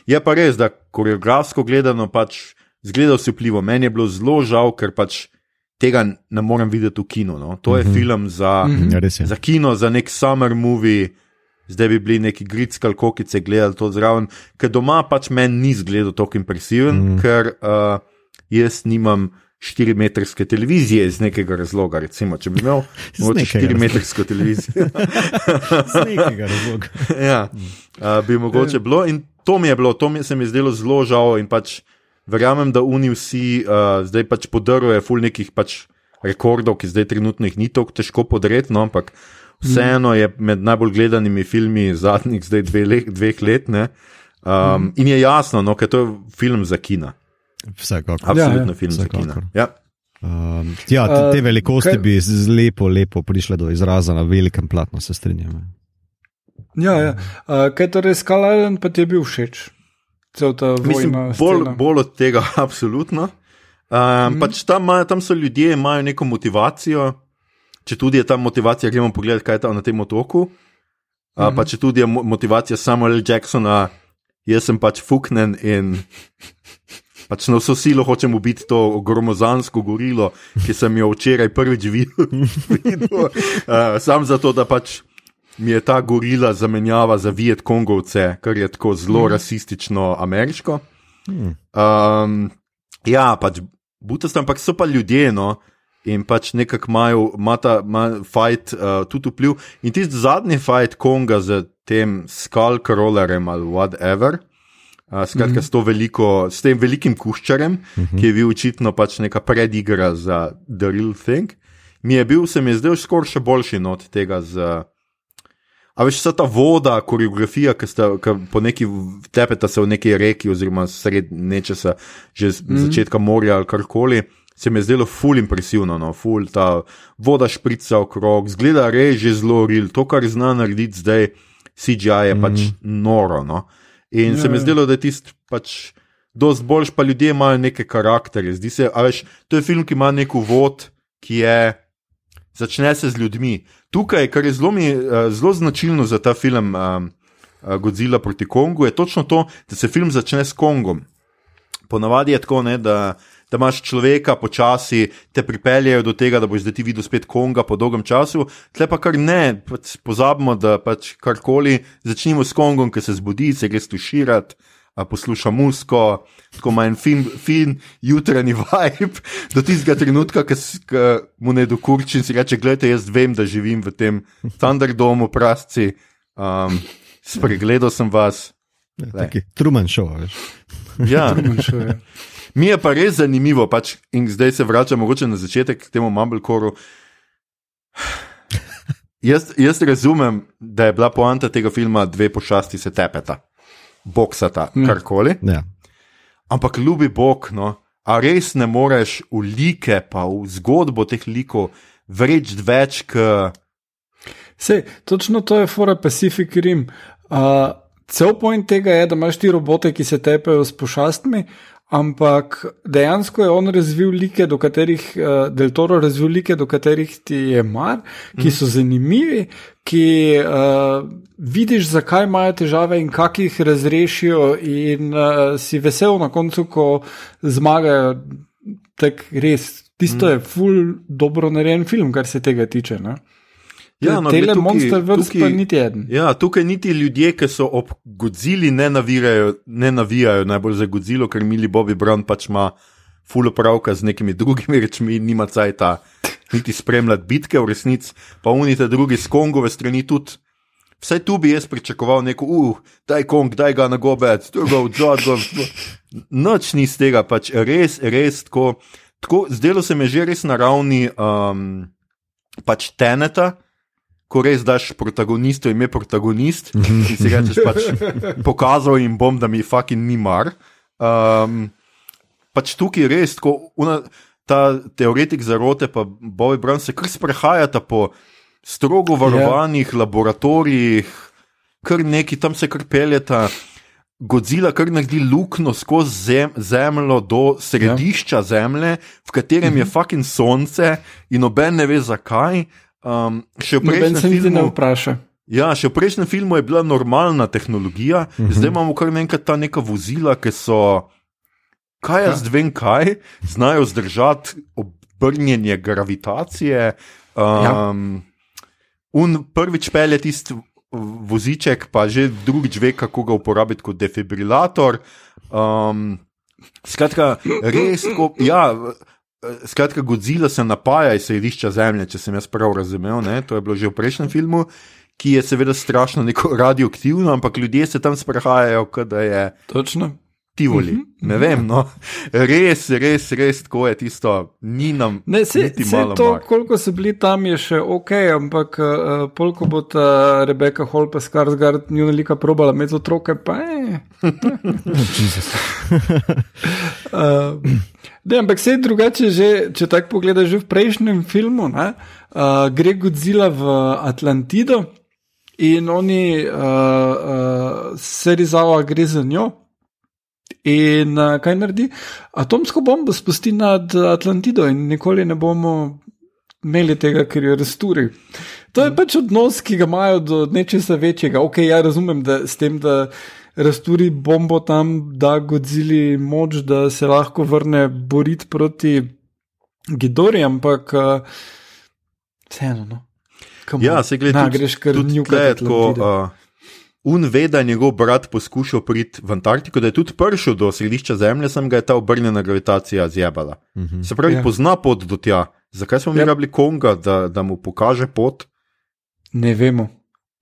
Je pa res, da koreografsko gledano pač zgleda vse vplivo. Meni je bilo zelo žal, ker pač. Tega ne morem videti v kinu. No. To je mm -hmm. film za, mm -hmm. za kino, za nek summer movie, zdaj bi bili neki gritski ali kokice gledali to zraven, ker doma pač meni ni zgledal tako impresiven, mm. ker uh, jaz nimam. 4-metrske televizije iz nekega razloga. Recimo, če bi imel 4-metrsko televizijo, iz nekega razloga. ja, uh, bi mogoče bilo. In to mi je bilo, to mi se mi zdelo zelo žal. In pač verjamem, da oni vsi uh, zdaj pač podrvajo ful nekih pač rekordov, ki zdaj trenutno jih ni tako težko podreti, no, ampak vseeno je med najbolj gledanimi filmi zadnjih zdaj dve le, dveh let. Um, mm. In je jasno, no, ker to je film za kina. Vsekakor. Absolutno ja, ja. film Vsekakor. za kina. Ja. Um, ja, te, te velikosti uh, bi lepo, lepo prišle do izraza na velikem platnu, se strinjam. Ja, ja. Uh, kaj torej skalalen, pa ti je bil všeč? Mislim, bolj, bolj od tega, absolutno. Um, mm. pač tam, tam so ljudje, imajo neko motivacijo, če tudi je ta motivacija, gremo pogledati, kaj je tam na tem otoku. Uh, mm -hmm. Pa če tudi je motivacija Samuela Jacksona, jaz sem pač fuknen in pač na vso silo hočem ubiti to gromozansko gorilo, ki sem jo včeraj prvič videl. uh, sam zato, da pač mi je ta gorila zamenjava za Viet Kongovce, kar je tako zelo mm. rasistično ameriško. Mm. Um, ja, pač butastam, ampak so pa ljudje, no in pač nekako imajo ima ta ima fight uh, tudi vpliv. In tisti zadnji fight Konga z tem skalkrollerjem ali whatever. Uh, skratka, mm -hmm. s, veliko, s tem velikim kuščarjem, mm -hmm. ki je bil očitno pač neka predigra za The Real Thing, mi je bil, se mi je zdel skoraj še boljši od tega. Z, a veš, vsa ta voda, koreografija, ki ste po neki tepeta se v neki reki, oziroma sred nečesa, že z mm začetka morja ali karkoli se mi je zdelo ful impresivno, no, ful ta voda šprica okrog, zgleda res že zelo real, to, kar zna narediti zdaj, CGI je mm -hmm. pač mhm. noro. No. In ja, se mi je ja. zdelo, da je tisti pač. Dost boljš, pa ljudje imajo neke karakterje. Zdi se, veš, to je film, ki ima nek uvod, ki je. Začne se z ljudmi. Tukaj, kar je zelo, mi, uh, zelo značilno za ta film uh, uh, Godzilla proti Kongu, je točno to, da se film začne s Kongom. Ponavadi je tako, ne, da da imaš človeka počasi, te pripeljejo do tega, da boš zdaj ti videl spet Konga po dolgem času. Tle pa kar ne, pač pozabimo, da pač karkoli začnemo s Kongom, ki se zbudi, se gre stuširati. Posluša musko, tako ima en fin, fin jutranji vibe, do tistega trenutka, ki mu ne dokurči in si reče: Glejte, jaz vem, da živim v tem Thunderdomu, prasci, um, spregledal sem vas. Ja, Truman show, veš. Ja, Truman show. Ja. Mi je pa res zanimivo, pač, in zdaj se vračam na začetek k temu Mumblecoru. Jaz, jaz razumem, da je bila poanta tega filma dve pošasti se tepeta, boksata, mm. karkoli. Ja. ampak ljubi Bog, no, a res ne moreš v like, pa v zgodbo teh likov vreči več, kot Sej, točno to je fora Pacific Rim. Uh, cel point tega je, da imaš ti robote, ki se tepejo s pošastmi, ampak dejansko je on razvil like, do katerih, uh, Del Toro razvil like, do katerih ti je mar, ki so zanimivi, ki uh, vidiš, zakaj imajo težave in kako jih razrešijo, in uh, si vesel na koncu, ko zmagajo. Tak res, tisto je full dobro narejen film, kar se tega tiče. Ne? Ja, no, Tele monster vrst pa niti eden. Ja, tukaj niti ljudje, ki so ob Godzilli ne, navirajo, ne navijajo najbolj za Godzillo, ker mili Bobby Brown pač ima full opravka z nekimi drugimi rečmi, nima cajta niti spremljati bitke v resnici, pa unite drugi z Kongove strani tudi. Vsaj tu bi jaz pričakoval neko, uh, daj Kong, daj ga na gobec, tu ga odzod, go. Noč ni z tega, pač res, res tako. tako zdelo se mi je že res na ravni um, pač teneta, ko res daš protagonistu ime protagonist in si rečeš, pač pokazal jim bom, da mi fucking ni mar. Um, pač tukaj res, tako, una, ta teoretik zarote, pa Bobby Brown se kar sprehajata po strogo varovanih yeah. laboratorijih, kar neki tam se kar peljeta. Godzilla kar naredi luknjo skozi zem, zemljo do središča ja. zemlje, v katerem je fucking sonce, in noben ne ve zakaj. Um, še v prejšnjem se niti ne filmu, vpraša. ja, še v prejšnjem filmu je bila normalna tehnologija, uh -huh. zdaj imamo kar naenkrat ta neka vozila, ki so, kaj jaz vem, kaj, znajo zdržati obrnjenje gravitacije. Um, ja. Un prvič pelje tisti voziček, pa že drugič ve, kako ga uporabiti kot defibrilator. Um, skratka, res, ko, ja, skratka, Godzilla se napaja iz središča Zemlje, če sem jaz prav razumel. Ne? To je bilo že v prejšnjem filmu, ki je seveda strašno neko radioaktivno, ampak ljudje se tam sprehajajo, kot da je Točno. Tivoli. Ne vem, no. res, res, res tako je tisto, ni nam Ne, se, se to, mar. koliko so bili tam, je še ok, ampak uh, polko bo ta Rebeka Hall pa Skarsgard njuna lika probala imeti otroke, pa je. Uh, ne, ampak se drugače, že, če tako pogledaš, že v prejšnjem filmu, ne, uh, gre Godzilla v Atlantido in oni, uh, uh, Serizawa gre za njo. In uh, kaj naredi? Atomsko bombo spusti nad Atlantido in nikoli ne bomo imeli tega, ker jo razturi. To je pač odnos, ki ga imajo do nečesa večjega. Ok, ja razumem, da s tem, da razturi bombo tam, da Godzili moč, da se lahko vrne boriti proti Gidori, ampak uh, vseeno. No. Come Ja, se gleda, tudi, greš kar tudi Un ve, da je njegov brat poskušal priti v Antarktiko, da je tudi prišel do središča Zemlje, sem ga je ta obrnjena gravitacija zjebala. Uh -huh. Se pravi, Ja. pozna pot do tja. Zakaj smo mi Ja. rabili Konga, da, da mu pokaže pot? Ne vemo.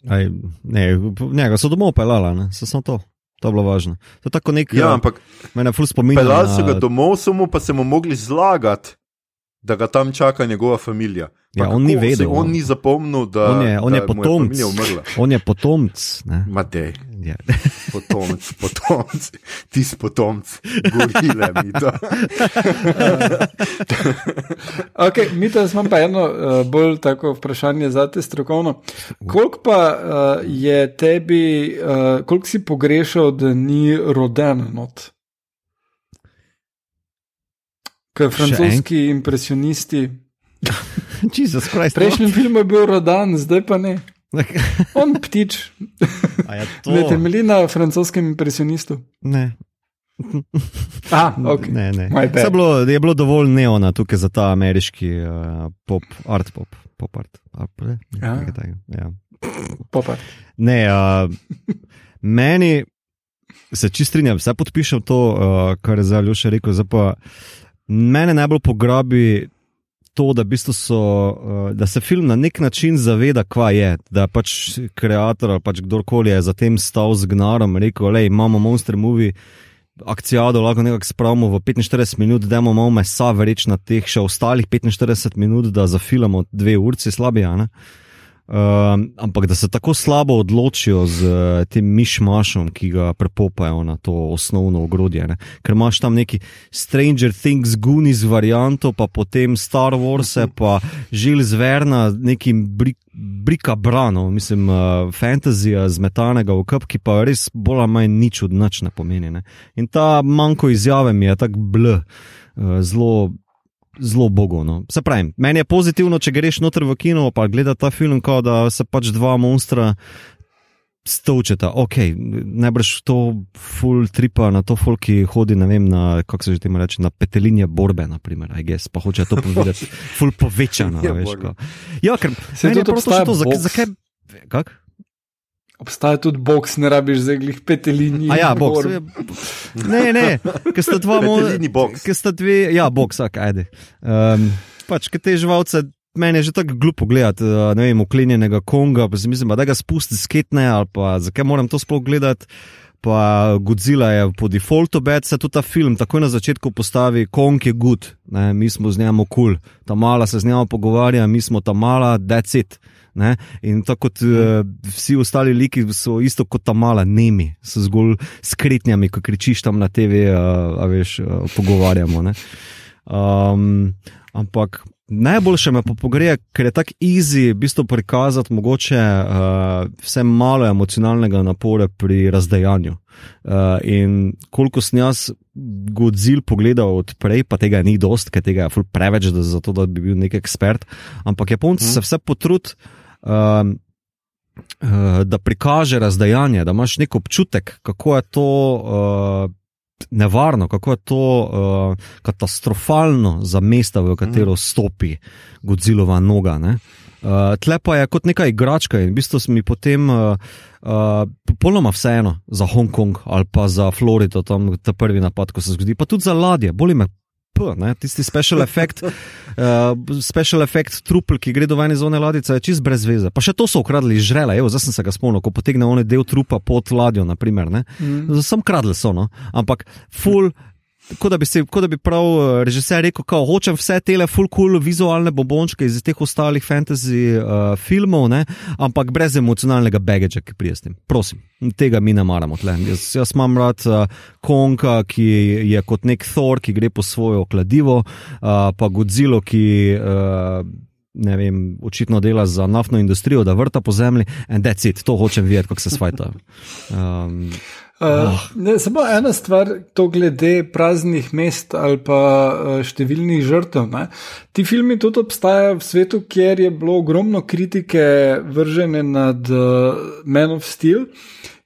Aj, ne, njega so domov pelala, ne, so samo to. To je bilo važno. To je tako nek. Ja, ampak Mene ful spominja. pelali so ga domov, samo pa se mu mogli zlagati, da ga tam čaka njegova familija. Pa Ja, on ni kako se vedel, On no. ni zapomnil, da, On je, on da je potomc. umrla. On je potomc. ne. Matej, Ja. potomc, potomc, ti si potomc, gorile mi to. Okay, mi pa imamo pa eno uh, bolj tako vprašanje za te strokovno. Koliko pa uh, je tebi, uh, koliko si pogrešal, da ni roden not? Ker francoski impresionisti. Jezus Kristus. V prejšnjem filmu je bil rodan, zdaj pa ne. On ptič, A to? ne temelji na francoskem impresionistu. Ne. Ah, okay. Ne, ne. Je bilo, je bilo dovolj neona tukaj za ta ameriški uh, pop, art pop, pop art. art ne, Ja. Ja. Popar. Ne, uh, meni se čist strinjam, vse podpišem to, uh, kar je zdaj Ljuša rekel. Zdaj pa, mene najbolj pograbi to, da, v bistvu so, uh, da se film na nek način zaveda, kva je. Da pač ustvarjalec ali pač kdorkoli je za tem stal z gnarom, rekel, da imamo monster movie. Akcijado lahko nekako spravimo v 45 minut, da imamo malo mesa, več na teh še ostalih 45 minut, da zafilamo dve urci slabija. Um, ampak da se tako slabo odločijo z uh, tem mišmašom, ki ga prepopajo na to osnovno ogrodje. Ne? Ker imaš tam neki Stranger Things, Goonies varianto, pa potem Star Wars, pa žil zverna, nekim brika brano, mislim, uh, fantazija zmetanega v kup, ki pa res bolj ali manj nič od nič ne pomeni. Ne? In ta manjko izjave mi je tako bl, uh, zelo zelo bogovno. Se pravi, meni je pozitivno, če greš noter v kino in gledaš ta film, kot da se pač dva monstra stočeta. Ok, najbrž to full tripa na to folk, ki hodi, ne vem, na, kako se že temu reče, na petelinje borbe, naprimer, guess, pa hoče to povedati, full povečano. ja, ker se je to prosto še to, zakaj kak? Obstaja tudi box, ne rabiš za glih petelini. Ja, box. Ne, ne, ker sta dva moža. Ker sta dve, ja, box, ajde. Um, pač, ker te živalce, meni je že tako glupo gledati, uh, ne vem, uklenjenega konga, pa si mislim, da ga spusti sketne ali pa zakaj moram to sploh gledati. Pa Godzilla je po defaultu bed, se tudi ta film takoj na začetku postavi, Kong je good, ne, mi smo z njim kul, cool. ta mala se z njim pogovarja, mi smo ta mala, that's it. Ne? In tako kot uh, vsi ostali liki so isto kot ta mala, nemi, so zgolj skritnjami, ko kričiš tam na TV, uh, a veš, uh, pogovarjamo. Um, ampak najboljše me pogreje, ker je tako easy v bistvu prikazati mogoče uh, vse malo emocionalnega napora pri razdajanju. Uh, in koliko sem jaz Godzilla pogledal odprej, pa tega ni dost, ker tega je preveč, da, zato, da bi bil nek ekspert, ampak Japonci hmm. se vse potrud uh, uh, da prikaže razdajanje, da imaš nek občutek, kako je to uh, nevarno, kako je to uh, katastrofalno za mesta, v katero mm. stopi Godzillova noga. Ne? Uh, tle pa je kot neka igračka in v bistvu mi potem uh, uh, popolnoma vseeno za Hongkong ali pa za Florido, tam ta prvi napad, ko se zgodi, pa tudi za ladje, boli me ne? tisti special effect, uh, special effect trupel, ki gre do vajne zone ladice, je čist brez veze. Pa še to so ukradli iz žrela, evo, zdaj sem se ga spomnil, ko potegne one del trupa pod ladjo, naprimer. Mm. Sem kradli so, no? ampak full. Kot da bi, si, kot da bi prav eh, režiser rekel, da hočem vse te full cool vizualne bombončke iz teh ostalih fantasy uh, filmov, ne? ampak brez emocionalnega bagagea, ki prijestim. Prosim, tega mi ne maramo. Jaz, jaz imam rad uh, Konka, ki je kot nek Thor, ki gre po svojo kladivo, uh, pa Godzilla, ki. Uh, Ne vem, očitno dela za naftno industrijo, da vrta po zemlji, in je to, hočem videti, kako se sveta. Um, Uh, ne, samo ena stvar, to glede praznih mest ali pa uh, številnih žrtev. Ne. Ti filmi tudi obstajajo v svetu, kjer je bilo ogromno kritike vržene nad uh, Man of Steel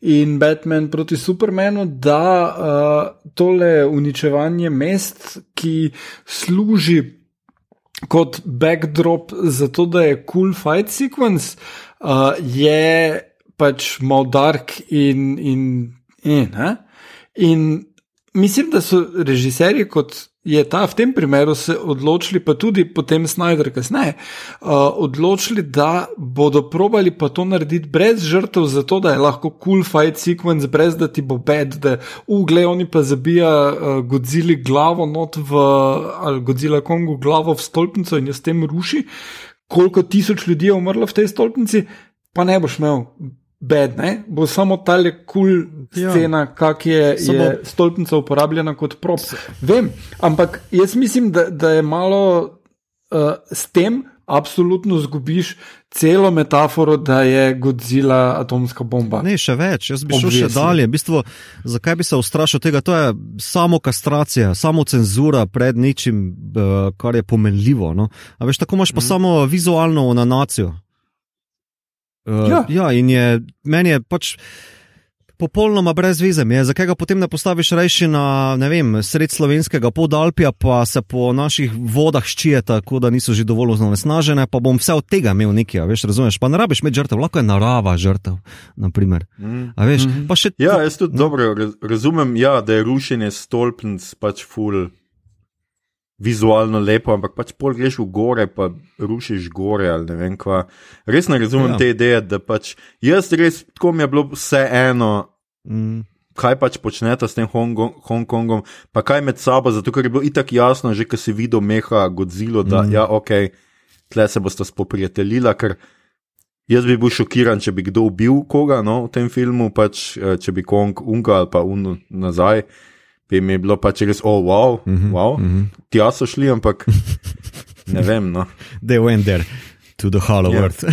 in Batman proti Supermanu, da uh, tole uničevanje mest, ki služi kot backdrop za to, da je cool fight sequence, uh, je pač mal dark in. in In, in mislim, da so režiserji, kot je ta v tem primeru, se odločili, pa tudi potem Snyder, kasneje, uh, odločili, da bodo probali pa to narediti brez žrtev, zato da je lahko cool fight sequence, brez da ti bo bed, da ugle oni pa zabija uh, Godzilla glavo not v, ali Godzilla Kongu glavo v stolpnico in jo s tem ruši. Koliko tisoč ljudi je umrlo v tej stolpnici, pa ne boš imel bed, ne? bo samo ta le kul cool scena, ja. kak je, samo... je stolpnica uporabljena kot prop. Vem, ampak jaz mislim, da, da je malo uh, s tem. Absolutno zgubiš celo metaforo, da je Godzilla atomska bomba. Ne, še več, jaz bi šel še dalje. V bistvu, zakaj bi se ustrašil tega? To je samo kastracija, samo cenzura pred nečim, uh, kar je pomenljivo. No? Veš, tako imaš pa mm. samo vizualno na nacijo. Uh, ja. ja, in je meni je pač popolnoma brez vize. Zakaj ga potem ne postaviš reči na vem, sred slovenskega podalpja, pa se po naših vodah ščije, tako da niso že dovolj onesnažene, pa bom vse od tega imel nekaj, veš, razumeš? Pa ne rabiš med žrtev, lahko je narava žrtev. Mm. Veš, mm -hmm. še, ja, jaz tudi no. dobro razumem, ja, da je rušenje stolpnic pač full vizualno lepo, ampak pač pol greš v gore, pa rušiš gore ali ne vem kva. Res ne razumem ja. te ideje, da pač jaz res, tako mi je bilo vse eno. Mm. Kaj pač počnete s tem Hongkongom, pa kaj med sabo, zato ker je bilo itak jasno, že ko si videl meha Godzilla, da mm. ja, ok, tle se boste spoprijateljila, ker Jaz bi bil šokiran, če bi kdo ubil koga no, v tem filmu, pač, eh, če bi Kong unga ali pa un nazaj, bi mi bilo pač res, oh, wow, mm -hmm, wow. Mm -hmm. tja so šli, ampak ne vem. No. They went there. To the hollow Ja. earth.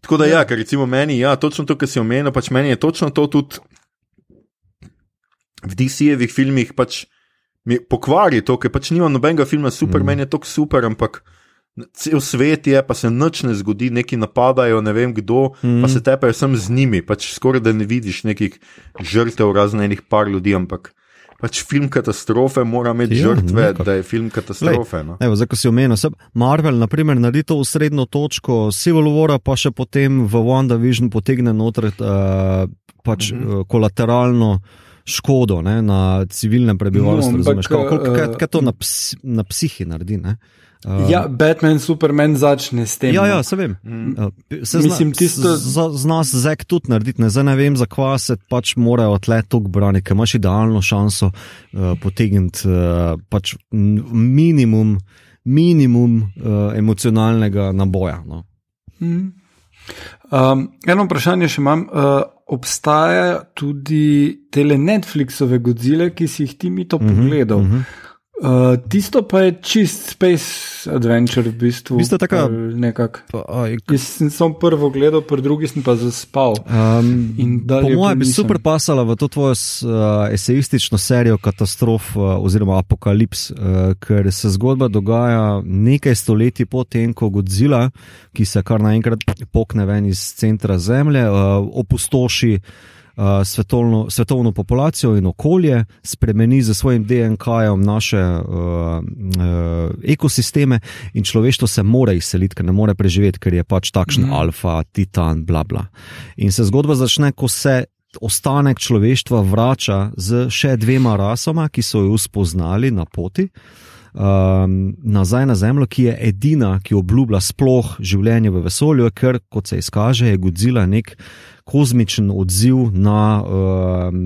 Tako da, ja, ker recimo meni, ja, točno to, kar si omenil, pač meni je točno to tudi v DC-jevih filmih pač mi pokvari to, ker pač nima nobenega filma super, mm. meni je to super, ampak cel svet je, pa se nič ne zgodi, neki napadajo, ne vem kdo, mm. pa se tepejo sem z njimi, pač skoraj da ne vidiš nekih žrtev raznih par ljudi, ampak. Pač film katastrofe mora imeti Ja, žrtve, nekako. da je film katastrofe. No. Evo, zdaj, ko si omenil, se Marvel, naprimer, naredi to v srednjo točko, Civil War, pa še potem v WandaVision potegne noter uh, pač Mhm. mm -hmm. kolateralno škodo ne, na civilnem prebivalstvu. No, ampak, Kaj, kaj, eh, kaj to na, ps, na psihi naredi? Ne? Uh, Ja, Batman, Superman začne s tem. Ja, no. ja, se vem. Mm. Uh, Se Mislim, zna, tisto- z, z nas zek tudi narediti, ne, zdaj ne vem, zakaj se pač morajo tle tok braniti, ker imaš idealno šanso uh, potegniti uh, pač minimum, minimum uh, emocionalnega naboja. No. Mhm. Um, eno vprašanje še imam. Uh, obstaja tudi tele Netflixove godzile, ki si jih ti mi to pogledal. mhm. Uh, tisto pa je čist space adventure, v bistvu. V bistvu taka- ali nekako. Pa, aj, Jaz sem samo prvo gledal, pri drugi sem pa zaspal. Um, po mojem bi super pasala v to tvojo uh, esejistično serijo katastrof uh, oziroma apokalips, uh, ker se zgodba dogaja nekaj stoletij potem, ko Godzilla, ki se kar naenkrat pokne ven iz centra Zemlje, uh, opustoši. Uh, svetovno, svetovno populacijo in okolje, spremeni z svojim DNK-jem naše uh, uh, ekosisteme, in človeštvo se mora izseliti, ker ne more preživeti, ker je pač takšen mm. alfa, titan, bla bla. In se zgodba začne, ko se ostanek človeštva vrača z še dvema rasama, ki so jo spoznali na poti. Um, nazaj na Zemljo, ki je edina, ki obljublja sploh življenje v vesolju, ker, kot se izkaže, je Godzilla nek kozmičen odziv na, um,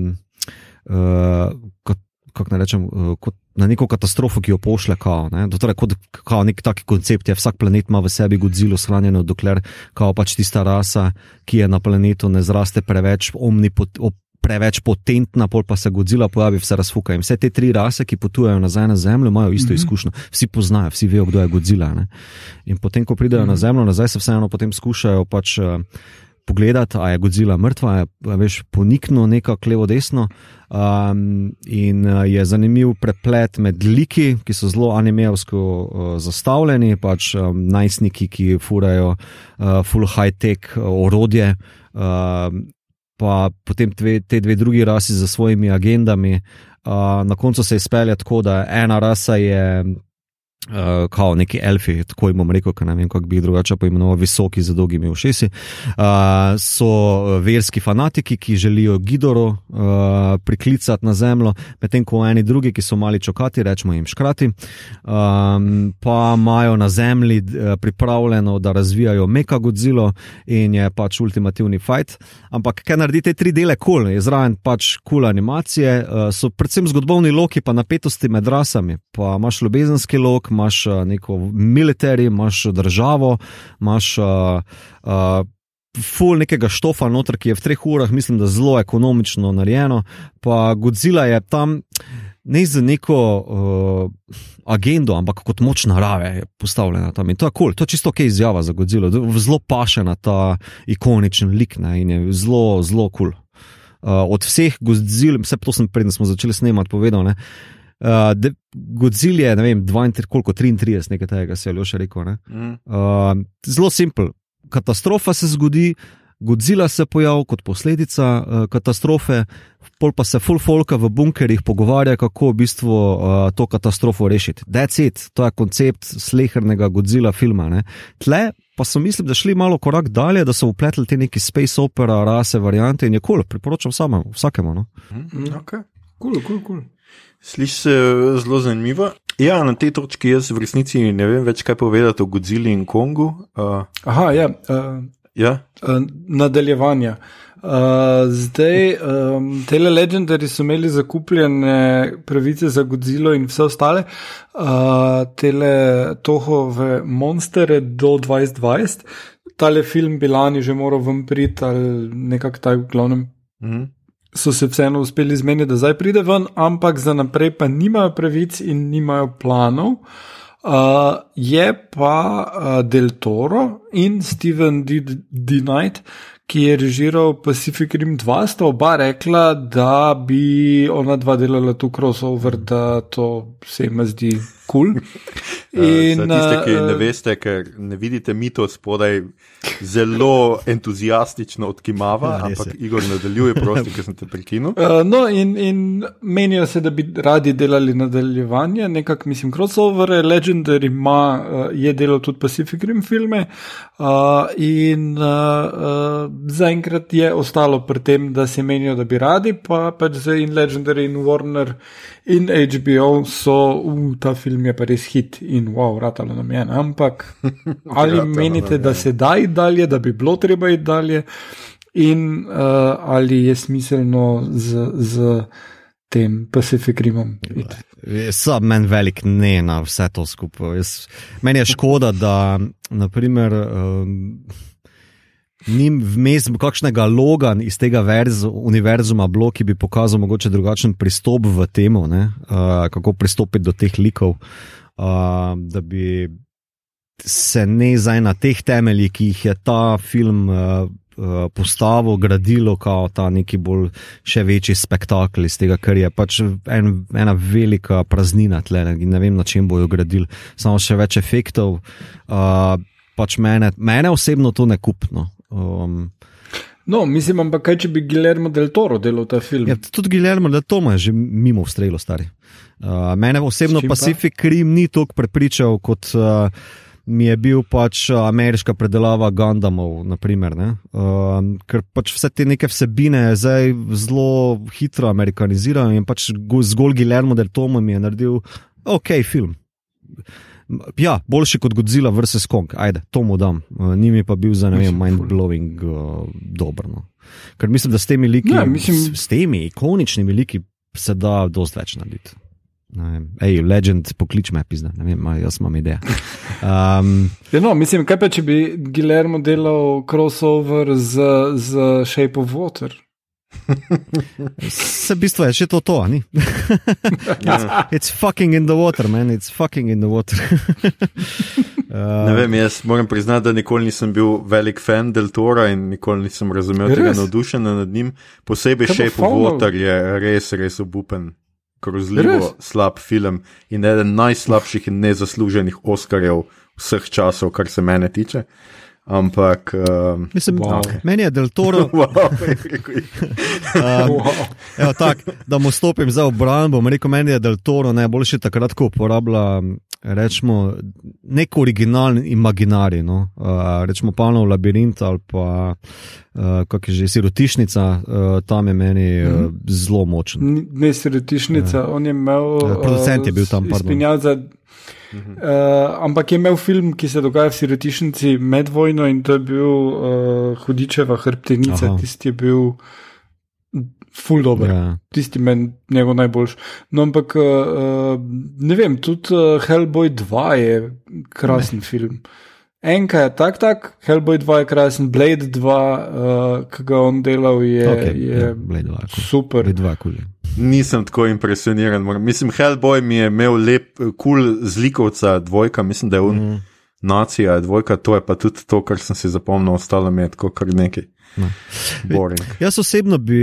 uh, kako naj rečem, uh, kot na neko katastrofo, ki jo pošlje kao. Ne? To Torej, kot kao nek tak koncept je, vsak planet ima v sebi Godzilla shranjeno, dokler kao pač tista rasa, ki je na planetu, ne zraste preveč omnipot. Preveč potentna, pol pa se Godzilla pojavi, vse razfuka. In vse te tri rase, ki potujejo nazaj na Zemljo, imajo isto mm -hmm. izkušnjo. Vsi poznajo, vsi vejo, kdo je Godzilla. Ne? In potem, ko pridejo mm -hmm. na Zemljo, nazaj se vseeno potem skušajo pač. Uh, Pogledati, ali je Godzilla mrtva, je veš, poniknilo nekako levo-desno. Um, in uh, je zanimiv preplet med liki, ki so zelo animejevsko uh, zastavljeni, pač um, najstniki, ki furajo uh, full high-tech uh, orodje, uh, pa potem dve, te dve drugi rasi za svojimi agendami. Uh, na koncu se izpelje tako, da ena rasa je. Uh, kao neki elfi, tako jim bom rekel, ker ne vem, kako bi jih drugače poimenoval, visoki z dolgimi ušesi. Uh, so uh, verski fanatiki, ki želijo Gidoro uh, priklicati na zemljo, medtem ko eni drugi, ki so mali čokati, rečemo jim škrati, um, pa imajo na zemlji pripravljeno, da razvijajo Meka Godzilla in je pač ultimativni fight. Ampak, ker naredi te tri dele kul, cool, je zraven pač kul cool animacije, uh, so predvsem zgodovni loki, pa napetosti med rasami. Pa imaš ljubezenski lok, imaš uh, neko military, imaš državo, imaš. Uh, Ful nekega štofa noter, ki je v treh urah, mislim, da zelo ekonomično narejeno. Pa Godzilla je tam ne z neko uh, agendo, ampak kot moč narave je postavljena tam. In to je kul, cool. to je čisto ok izjava za Godzilla, zelo paše na ta ikoničen lik ne? in je zelo, zelo kul. Cool. Uh, od vseh Godzilla, vse to sem preden smo začeli snemati, povedal. Ne? Uh, de, Godzilla je, ne vem, 32, koliko 33, nekaj tega se je Ljoša rekel. Mm. Uh, zelo simpel. Katastrofa se zgodi, Godzilla se pojavi kot posledica uh, katastrofe, pol pa se full folka v bunkerjih pogovarja, kako v bistvu uh, to katastrofo rešiti. That's it, to je koncept slehernega Godzilla filma. Ne? Tle pa so mislim, da šli malo korak dalje, da so upletli te neki space opera, rase, variante in je kul, cool, priporočam samemu, vsakemu. No? Mm, okay. Kul, kul, kul. Sliši se eh, zelo zanimivo. Ja, na tej točki jaz v resnici ne vem več, kaj povedati o Godzilli in Kongu. Uh, Aha, ja. Uh, ja, uh, nadaljevanja. Uh, zdaj, um, tele legendari so imeli zakupljene pravice za Godzilla in vse ostale, uh, tele tohove monstere do 2020. Tale film bi lani že moral vam priti ali nekako taj v glavnem. Mm -hmm. So se vseeno uspeli zmeniti, da zdaj pride ven, ampak za naprej pa nimajo pravic in nimajo planov. Uh, je pa uh, Del Toro in Steven D. D. Knight, ki je režiral Pacific Rim 2, sta oba rekla, da bi ona dva delala tu crossover, da to se jim zdi kul. Cool. In, Za tiste, ki ne veste, ker ne vidite mi to spodaj, zelo entuzijastično odkimava, ja, ampak Igor nadaljuje, prosti, ker sem te prekinil. Uh, no, in, in menijo se, da bi radi delali nadaljevanje, nekako mislim, crossover, Legendary ima, uh, je delal tudi Pacific Rim filme. Uh, in uh, uh, zaenkrat je ostalo pri tem, da se menijo, da bi radi, pa pač zdaj in Legendary in Warner in HBO so, uh, ta film je pa res hit in wow, ratalo nam je. Ampak ali menite, da se da iti dalje, da bi bilo treba iti dalje, in uh, ali je smiselno z. z Tem Pacific Rimom. Sam meni velik ne na vse to skupaj. Jaz, meni je škoda, da naprimer, um, ni vmes kakšnega loga iz tega verz, univerzuma, blok, ki bi pokazal mogoče drugačen pristop v temo, uh, kako pristopiti do teh likov. Uh, da bi se ne zdaj na teh temeljih, ki jih je ta film uh, uh, postavil, gradilo kot ta neki bolj še večji spektakel iz tega, ker je pač en, ena velika praznina tle in ne vem, na čem bojo gradili, samo še več efektov. Uh, pač mene, mene osebno to ne kupno. Um, No, mislim, ampak kaj, če bi Guillermo del Toro delal ta film? Ja, tudi Guillermo del Toro je že mimo strelo, stari. Uh, mene osebno Pacific Rim ni tako prepričal, kot uh, mi je bil pač ameriška predelava Gundamov. Naprimer, uh, ker pač vse te neke vsebine zdaj zelo hitro amerikanizirajo in pač zgolj Guillermo del Toro mi je naredil ok film. Ja, boljši kot Godzilla vs. Kong, ajde, to mu dam. Uh, ni mi pa bil za ne vem, mind-blowing uh, dobro. No. Ker mislim, da s temi liki, ja, mislim... s, s temi ikoničnimi liki, se da dosti več narediti. Ej, legend, poklič me, pizda, ne vem, jaz imam idejo. Um, ja, no, mislim, kaj pa če bi Guillermo delal crossover z, z Shape of Water? Se v bistvu je še to, to ni. it's, it's fucking in the water, man, it's fucking in the water. uh, ne vem, jaz moram priznati, da nikoli nisem bil velik fan Del Tora in nikoli nisem razumel tega navdušenja nad njim. Posebej Shape of Water je res, res obupen grozljivo slab film in eden najslabših in nezasluženih Oscarjev vseh časov, kar se mene tiče. Ampak, uh, Mislim, wow. meni je del Toro. wow, um, evo, tak, da mu stopim za obrambo, rekel meni je del Toro najboljši takrat, ko uporablja rečemo, nek originalen imaginarij. No? Uh, rečemo Pavlov labirint ali pa uh, kako je že sirotišnica, uh, tam je meni uh, mm. zelo močen. Ne sirotišnica, ja. on je imel. Uh, producent je bil tam, pardon. Uh, ampak je imel film, ki se dogaja v Sirotišnici med vojno in to je bil uh, Hudičeva hrbtenica, tisti je bil full dobro, ja. tisti meni njegov najboljši. No, ampak uh, ne vem, tudi uh, Hellboy 2 je krasen ne. film. Enka je tak, tak, Hellboy 2 je krasen, Blade 2, uh, ki ga on delal, je, okay, je ja, 2, super. Blade 2, cool. Nisem tako impresioniran. Mislim, Hellboy mi je imel lep, kul cool zlikovca, dvojka, mislim, da je on. Mm. Nacija, dvojka, to je pa tudi to, kar sem si zapomnil, ostalo mi je tako kar nekaj. No. Jaz osebno bi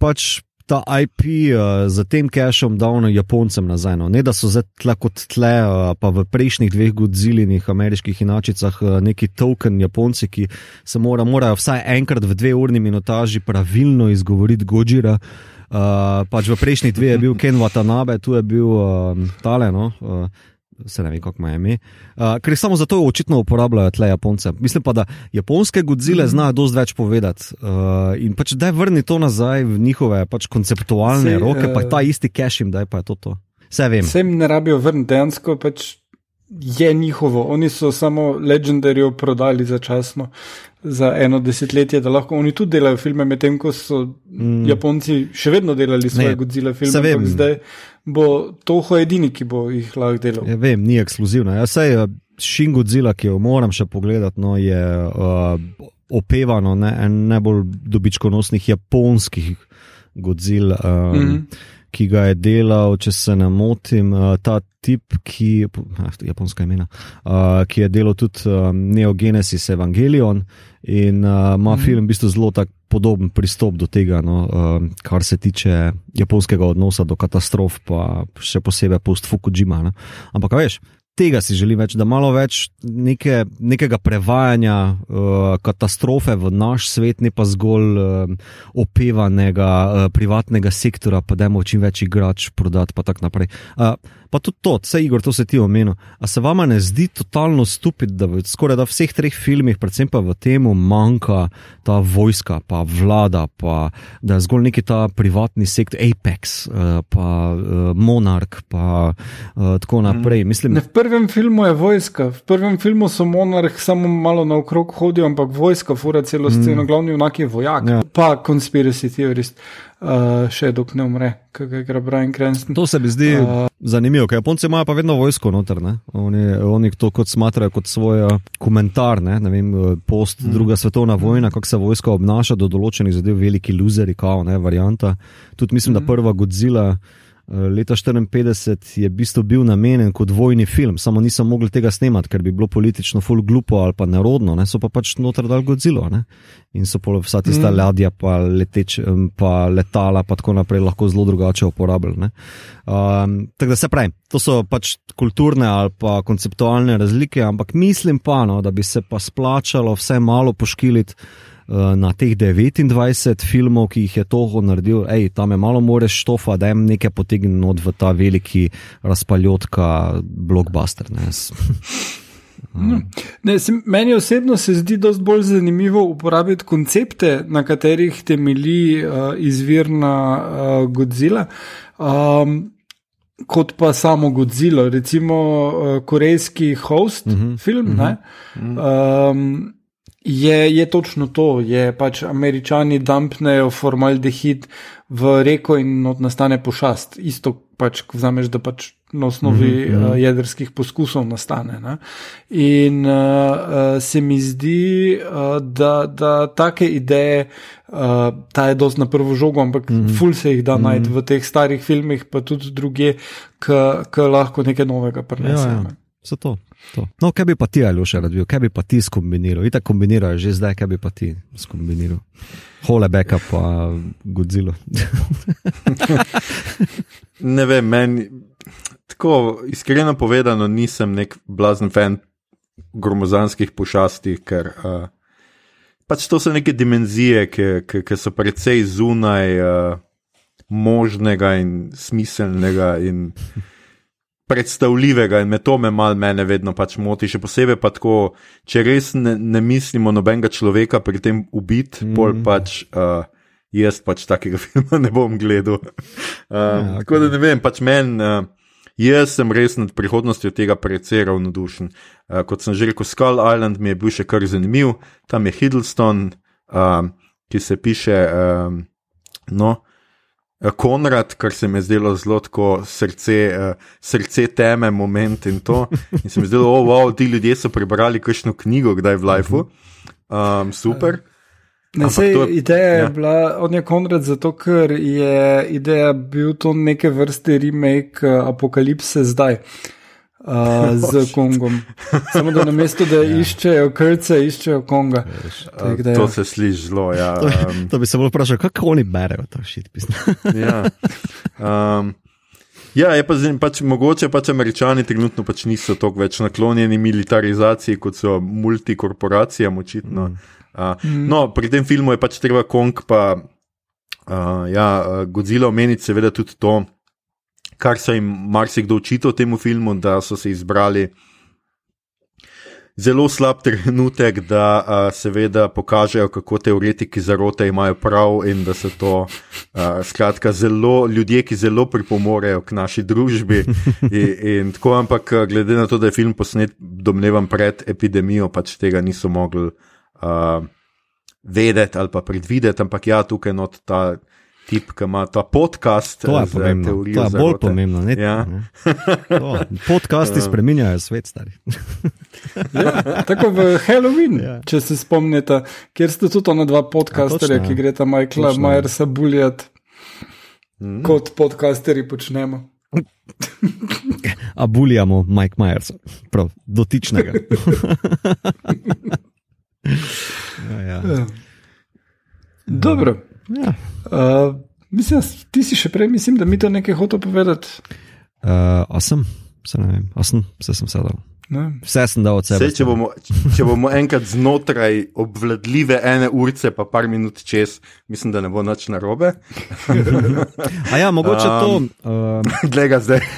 pač ta IP uh, eh, za tem cachom dal na Japoncem nazaj. No. Ne da so zdaj tle kot tle, uh, pa v prejšnjih dveh godzilinih ameriških inačicah uh, neki token Japonci, ki se mora, morajo vsaj enkrat v dve urni minutaži pravilno izgovoriti Gojira. Uh, pač v prejšnjih dveh je bil Ken Watanabe, tu je bil uh, Tale. No, uh, se ne vem, kako ima ime. Uh, ker samo zato očitno uporabljajo tle Japonce. Mislim pa, da japonske godzile mm. znajo dosti več povedati. Uh, in pač da je vrni to nazaj v njihove pač konceptualne Se, roke, pa uh, ta isti cache jim da je pa je to. to. Vse vem. Vse jim ne rabijo vrniti, dejansko pač je njihovo. Oni so samo legendarjo prodali začasno za eno desetletje, da lahko oni tudi delajo filme, medtem ko so mm. Japonci še vedno delali svoje Godzilla filme. Zdaj bo Toho edini, ki bo jih lahko delal. Ja, vem, ni ekskluzivno. Ja, sej, uh, Shin Godzilla, ki jo moram še pogledati, no, je uh, opevano ne, en najbolj dobičkonosnih japonskih Godzilla. Um, mm -hmm ki ga je delal, če se ne motim, uh, ta tip, ki, ah, japonska imena, uh, ki je delal tudi uh, Neogenesis Evangelion in uh, ima mm. film v bistvu zelo tak podoben pristop do tega, no, uh, kar se tiče japonskega odnosa do katastrof, pa še posebej post-Fukujima. Ampak, veš, tega si želim več, da malo več neke, nekega prevajanja uh, katastrofe v naš svet, ne pa zgolj uh, opevanega uh, privatnega sektora, pa da imamo čim več igrač prodati, pa tako naprej. Uh, pa tudi to, vse Igor, to se ti omenil. A se vama ne zdi totalno stupid, da v skoraj da vseh treh filmih, predvsem pa v tem, manjka ta vojska, pa vlada, pa da je zgolj neki ta privatni sektor, Apex, uh, pa uh, Monarch, pa uh, tako naprej. Mm. Mislim, ne, v prvem filmu je vojska, v prvem filmu so Monarch samo malo naokrog hodijo, ampak vojska fura celo sceno, mm. glavni unak je vojak, ja. pa konspiracy teorist uh, še dok ne umre, kaj ga igra Brian Cranston. To se mi zdi uh, zanimivo, ker Japonci imajo pa vedno vojsko noter, ne? oni, oni to kot smatrajo kot svoj komentar, ne? Ne vem, post hmm. druga svetovna vojna, kako se vojska obnaša do določenih zadev, veliki luzeri, kao, ne, varianta. Tudi mislim, hmm. da prva Godzilla. Leta 1954 je v bistvu bil namenjen kot vojni film, samo niso mogli tega snemati, ker bi bilo politično ful glupo ali pa nerodno, ne? so pa pač noter dal Godzilla. Ne? In so pa vsa tista mm. ladja, pa, leteč, pa letala, pa tako naprej lahko zelo drugače uporabljali. Um, tako da se pravi, to so pač kulturne ali pa konceptualne razlike, ampak mislim pa, no, da bi se pa splačalo vse malo poškiliti. Eh, na teh 29 filmov, ki jih je toho naredil, ej, tam je malo more štofa, da jim nekaj potegne v ta veliki razpaljotka blockbuster. Ne. No. Ne, se, meni osebno se zdi dosti bolj zanimivo uporabiti koncepte, na katerih temelji uh, izvirna uh, Godzilla, um, kot pa samo Godzilla, recimo uh, korejski host uh mhm. -huh. film. Uh -huh. um, Je, je točno to, je pač američani dumpnejo formaldehid v reko in nastane pošast. Isto pač, vzameš, da pač na osnovi mm -hmm. uh, jedrskih poskusov nastane. Ne? In uh, uh, se mi zdi, uh, da, da take ideje, uh, ta je dosti na prvo žogo, ampak mm -hmm. ful se jih da mm -hmm. najti v teh starih filmih, pa tudi druge, ki lahko nekaj novega prinesejo. Ja, ja. Zato. To. No, kaj bi pa ti, ali še radil, kaj bi pa ti skombiniral? Ite kombinirajo že zdaj, kaj bi pa ti skombiniral? Hole backup, pa Godzilla. ne vem, meni, tako iskreno povedano, nisem nek blazen fan gromozanskih pošasti, ker uh, pač to so neke dimenzije, ki, ki, ki so precej zunaj uh, možnega in smiselnega. In, predstavljivega in me to me malo mene vedno pač moti. Še posebej pa tako, če res ne, ne mislimo nobenega človeka pri tem ubiti, mm. pol pač. Uh, Jaz pač takega filma ne bom gledal. Uh, ja, okay. Tako da ne vem, pač meni, uh, jaz sem res nad prihodnostjo tega precej ravnodušen. Uh, kot sem že rekel, Skull Island mi je bil še kar zanimiv, tam je Hiddleston, uh, ki se piše, uh, no, uh, Konrad, kar se mi je zdelo zelo tako srce, uh, srce teme, moment in to. In se mi je zdelo, oh, wow, ti ljudje so prebrali kakšno knjigo, kdaj v Lifeu. Um, super. Ne, sej, je, ideja ja. je bila od njega Konrad, zato ker je ideja bil to neke vrste remake apokalipse zdaj. Uh, uh, z Kongom. Samo da na mestu, da ja. iščejo krce, iščejo Konga. Tak, uh, to se sliši zelo. Ja, um, to bi se bolj vprašal, kako oni berejo to šit. ja. Um, Ja, je pa, zim, pač, mogoče pač američani trenutno pač niso tako več naklonjeni militarizaciji, kot so multikorporacijam, očitno. Mm. Uh, mm. No, pri tem filmu je pač treba Kong, pa uh, ja, Godzilla omeniti, seveda tudi to, kar so jim marsikdo očital temu filmu, da so se izbrali zelo slab trenutek, da uh, seveda pokažejo, kako teoretiki zarote imajo prav in da so to uh, skratka zelo ljudje, ki zelo pripomorejo k naši družbi. In, in tako, ampak glede na to, da je film posnet, domnevam, pred epidemijo, pač tega niso mogli uh, vedeti ali pa predvideti, ampak ja, tukaj not ta tip, ki ima ta podcast. To je pomembno. teorijo To je bolj zarote. pomembno. Ne, Ja. ne. To, podcasti spreminjajo svet, stari. Ja, tako v Halloween, Ja. ja. če se spomnite, kjer ste tudi ona dva podcasterja, Ja, ki ja. gresta Michaela Točno. Majersa buljati, Mm. kot podcasteri počnemo. A bulijamo Mike Myers, prav, dotičnega. ja, ja. Ja. Dobro. Ja. Uh, mislim, ti si še prej, mislim, da mi to nekaj hotel povedati. Uh, a sem, se ne vem, a sem, vse sem sedel. Ne? Vse sem dal od sebe. Sej, če, bomo, če bomo enkrat znotraj obvladljive ene urce, pa par minut čez, mislim, da ne bo nič narobe. A ja, mogoče Um, to. Uh, Glej ga zdaj.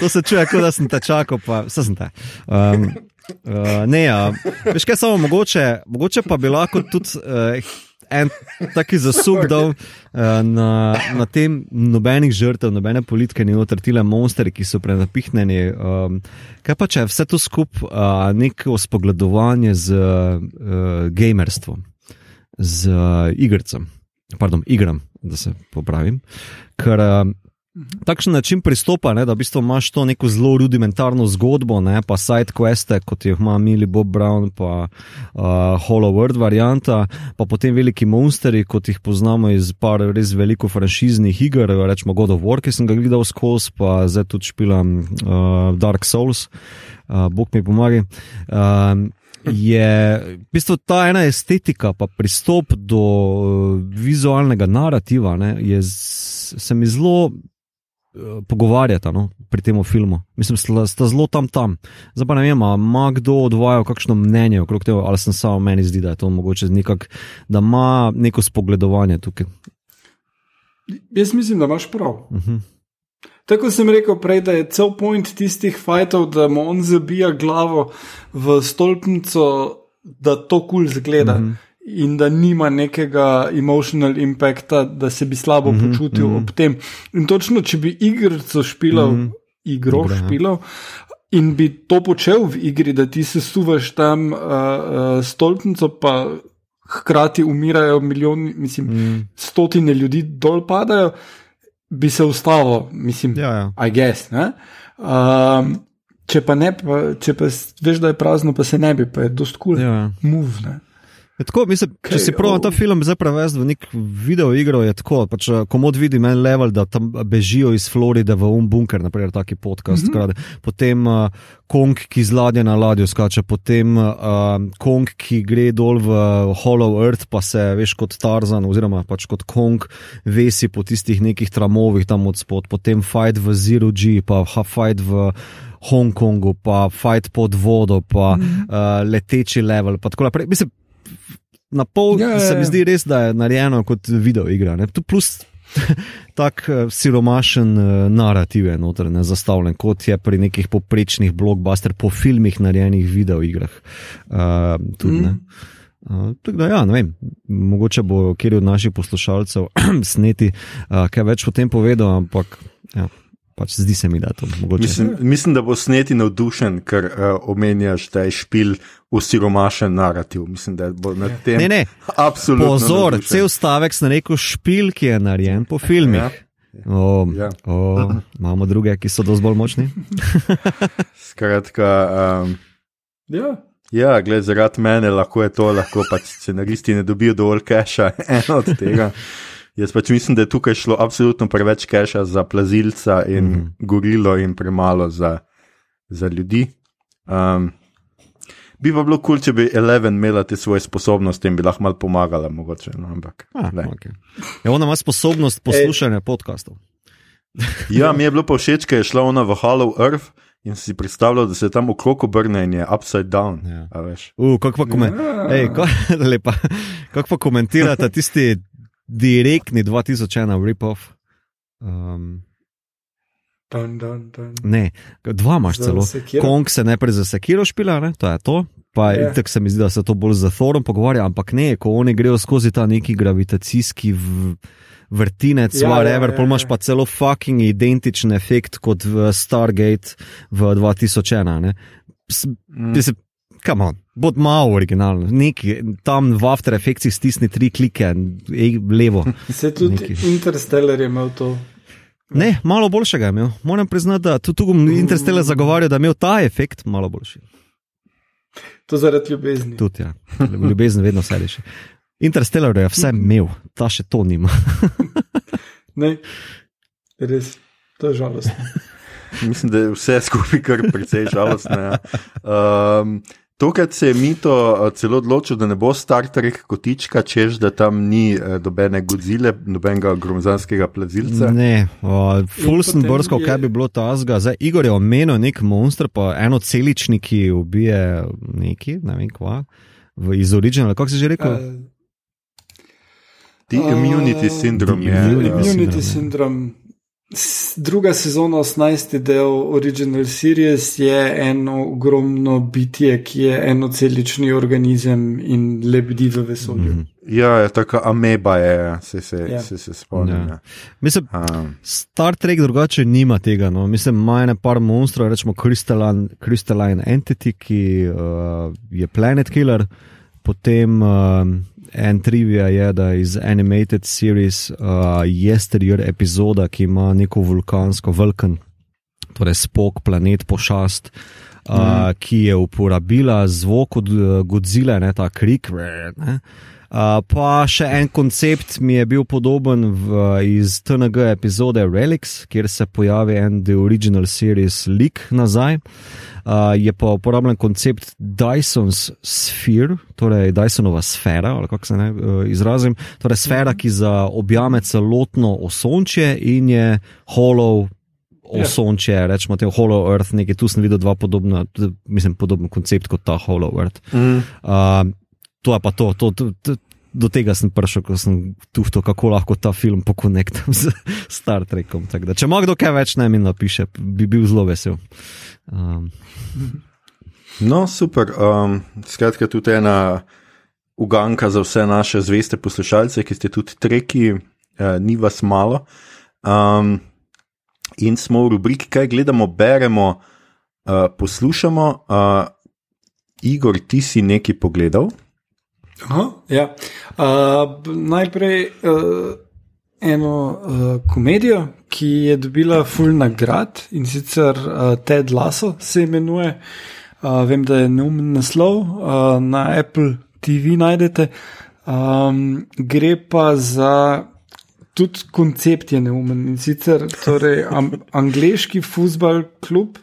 to se čuje, kot da sem te čakal, pa vse sem te. Um, uh, ne, ja, veš kaj, samo mogoče, mogoče pa bi lahko tudi uh, en taki zasuk dal uh, na, na tem nobenih žrtev, nobene politike, ni notrtile monstri, ki so prenapihnjeni. Um, kaj pa če je vse to skup uh, neko spogledovanje z uh, gamerstvom, z uh, igrcem, pardon, igram, da se popravim. Ker uh, takšen način pristopa, ne, da v bistvu imaš to neko zelo rudimentarno zgodbo, ne, pa side queste, kot jih ima Mili Bob Brown, pa uh, Hollow World varianta, pa potem veliki monsteri, kot jih poznamo iz par res veliko franšiznih iger, rečemo God of War, ki sem ga gledal skozi, pa zdaj tudi špilam uh, Dark Souls, uh, Bog mi pomaga. Um, Je v bistvu ta ena estetika, pa pristop do uh, vizualnega narativa, ne, je, se mi zelo pogovarjata no, pri tem filmu. Mislim, sta, sta zelo tam tam. Zdaj pa ne vem, ima kdo odvajal kakšno mnenje okrog tega, ali sem samo meni zdi, da je to mogoče nekak, da ima neko spogledovanje tukaj. Jaz mislim, da imaš prav. Uh -huh. Tako sem rekel prej, da je cel point tistih fajtov, da mu on zabija glavo v stolpnico, da to kul cool zgleda. Mm -hmm. In da nima nekega emotional impacta, da se bi slabo mm -hmm, počutil mm -hmm. ob tem. In točno, če bi igrico špilal, mm -hmm. igro Igro, ja. špilal, in bi to počel v igri, da ti se suvaš tam uh, uh, stolpnico, pa hkrati umirajo milijoni, mislim, mm. stotine ljudi dol padajo, bi se ustavil, mislim, Ja, ja. I guess. Ne? Um, če pa ne, pa, če pa veš, da je prazno, pa se ne bi, pa je dost kul. Ja, ja. Move, ne? Je Tako, mislim, če Kaj, si prav ta oh. film zdaj prevesti v nek video igro, je tako. Pač, eh, komod vidi meni level, da tam bežijo iz Floride v um bunker, naprimer, taki podcast. Mm -hmm. Potem uh, Kong, ki z ladje na ladjo skače, potem uh, Kong, ki gre dol v Hollow Earth, pa se veš kot Tarzan, oziroma pač kot Kong, vesi po tistih nekih tramovih tam od spod, potem fight v Zero G, pa ha fight v. Hongkongu, pa fight pod vodo, pa mm -hmm. uh, leteči level. pa tako naprej. Mislim, na pol Ja, ja, ja, se mi ja. zdi res, da je narejeno kot video igra. Ne? Tu plus tak uh, siromašen uh, narativ je noter, ne zastavljen, kot je pri nekih poprečnih blokbuster po filmih narejenih video igrah. Uh, tudi, mm. Uh, tako da, ja, ne vem, mogoče bo kjer od naših poslušalcev sneti uh, kaj več o tem povedal, ampak ja, pač zdi se mi, da je to mogoče. Mislim, mislim, da bo sneti navdušen, ker uh, omenjaš, da je špil usiromašen narativ. Mislim, da bo na tem. Ne, ne, Absolutno. pozor, navdušen. cel stavek sem rekel špil, ki je narejen po filmih. Ja. O, Ja. o, imamo druge, ki so dosti bolj močni. Skratka, um, Ja. ja, gled, zaradi mene lahko je to, lahko pač scenaristi ne dobijo dovolj keša, eno od tega. Jaz pač mislim, da je tukaj šlo absolutno preveč keša za plazilca in mm -hmm. gorilo, in premalo za, za ljudi. Um, bi pa bilo kul, cool, če bi Eleven imela te svoje sposobnosti in bi lahko malo pomagala, mogoče. No, ampak, Ah, glej. okay. ja, ona ima sposobnost poslušanja podcastov. Ja, mi je bilo pa všeč, ker je šla ona v Hollow Earth in si predstavljal, da se tam okrog obrne in je upside down. Ja. a kako pa, komen Ja. Ej, ko lepa. Kako pa komentirate tisti direktni 2001 rip-off? Um, Dun, dun, dun. Ne, dva imaš Za celo. Kong se najprej za sekiro špila, ne? to je to. Pa Ja. yeah. tako se mi zdi, da se to bolj z Thorom pogovarja, ampak ne, ko oni grejo skozi ta neki gravitacijski vrtinec, Ja, ja, ja, whatever, ja, ja, pol imaš ja. pa celo fucking identičen efekt kot v Stargate v 2001. Ne? S, mm. se, Come on, bod malo originalno, neki tam v After Effectsih stisni tri klike, ej, levo. Se tudi Neki. Interstellar je imel to. Ne, malo boljšega je imel. Moram priznati, da tudi tu bom Interstellar zagovarjal, da je imel ta efekt malo boljši. To zaradi ljubezni. Tudi, ja. Ljubezen vedno vse reši. Interstellar je vse imel, ta še to nima. Ne, res, to je žalostno. Mislim, da je vse skupaj kar precej žalostno. Ja. Um, Tokrat se je Mito eh, celo odločil, da ne bo Star Trek kotička, češ da tam ni eh, nobene godzile, nobenega gromozanskega plazilca. Ne, uh, ful sem brskal, je- kaj bi bilo ta zga. Zdaj, Igor je omenil nek monster, pa eno celični, ki ubije neki, ne vem kva, v iz originala, kako si že rekel? Uh, Ti immunity syndrome je. Immunity eh, Immunity syndrome, syndrome. Druga sezona, 18. del Original Series, je eno ogromno bitje, ki je enocelični organizem in lebdi v vesolju. Mm Mhm. Ja, je tako ameba je, se, se, Ja. se, se spomnim. Ja. Ja. Mislim, Um, Star Trek drugače nima tega. No. Mislim, ima ene par monstrov, rečemo Crystalline, Crystalline Entity, ki uh, je Planet Killer, potem uh, en trivia je, da iz Animated Series uh, Yesteryear epizoda, ki ima neko vulkansko vulkan, torej spok, planet, pošast. Uh, mm. Ki je uporabila zvok od uh, Godzilla, ne ta krik. Ne, Uh, pa še en koncept mi je bil podoben v, iz TNG epizode Relics, kjer se pojavi en The Original Series lik nazaj. Uh, je pa uporabljen koncept Dyson's Sphere, torej Dysonova sfera, ali kako se ne uh, izrazim. Torej sfera, ki zaobjame celotno osončje in je hollow. Osončje, yeah. rečemo temu Hollow Earth, nekaj tu sem videl, dva podobna, mislim, podoben koncept kot ta Hollow Earth. mm, Uh, to je pa to, to, to, to, do tega sem prišel, ko sem tuhto, kako lahko ta film pokonektam z Star Trekom. Da, če ima kdo kaj več, naj mi napiše, bi bil zelo vesel. Um, no, super. Um, skratka, tudi ena uganka za vse naše zveste poslušalce, ki ste tudi treki, uh, ni vas malo. Um, in smo v rubriki, kaj gledamo, beremo, uh, poslušamo. Uh, Igor, ti si nekaj pogledal? Aha, ja. uh, najprej uh, eno uh, komedijo, ki je dobila full nagrad in sicer uh, Ted Lasso se imenuje. Uh, vem, da je neumen naslov, uh, na Apple TV najdete. Um, gre pa za. Tudi koncept je neumen in sicer torej, am, angliški futbal klub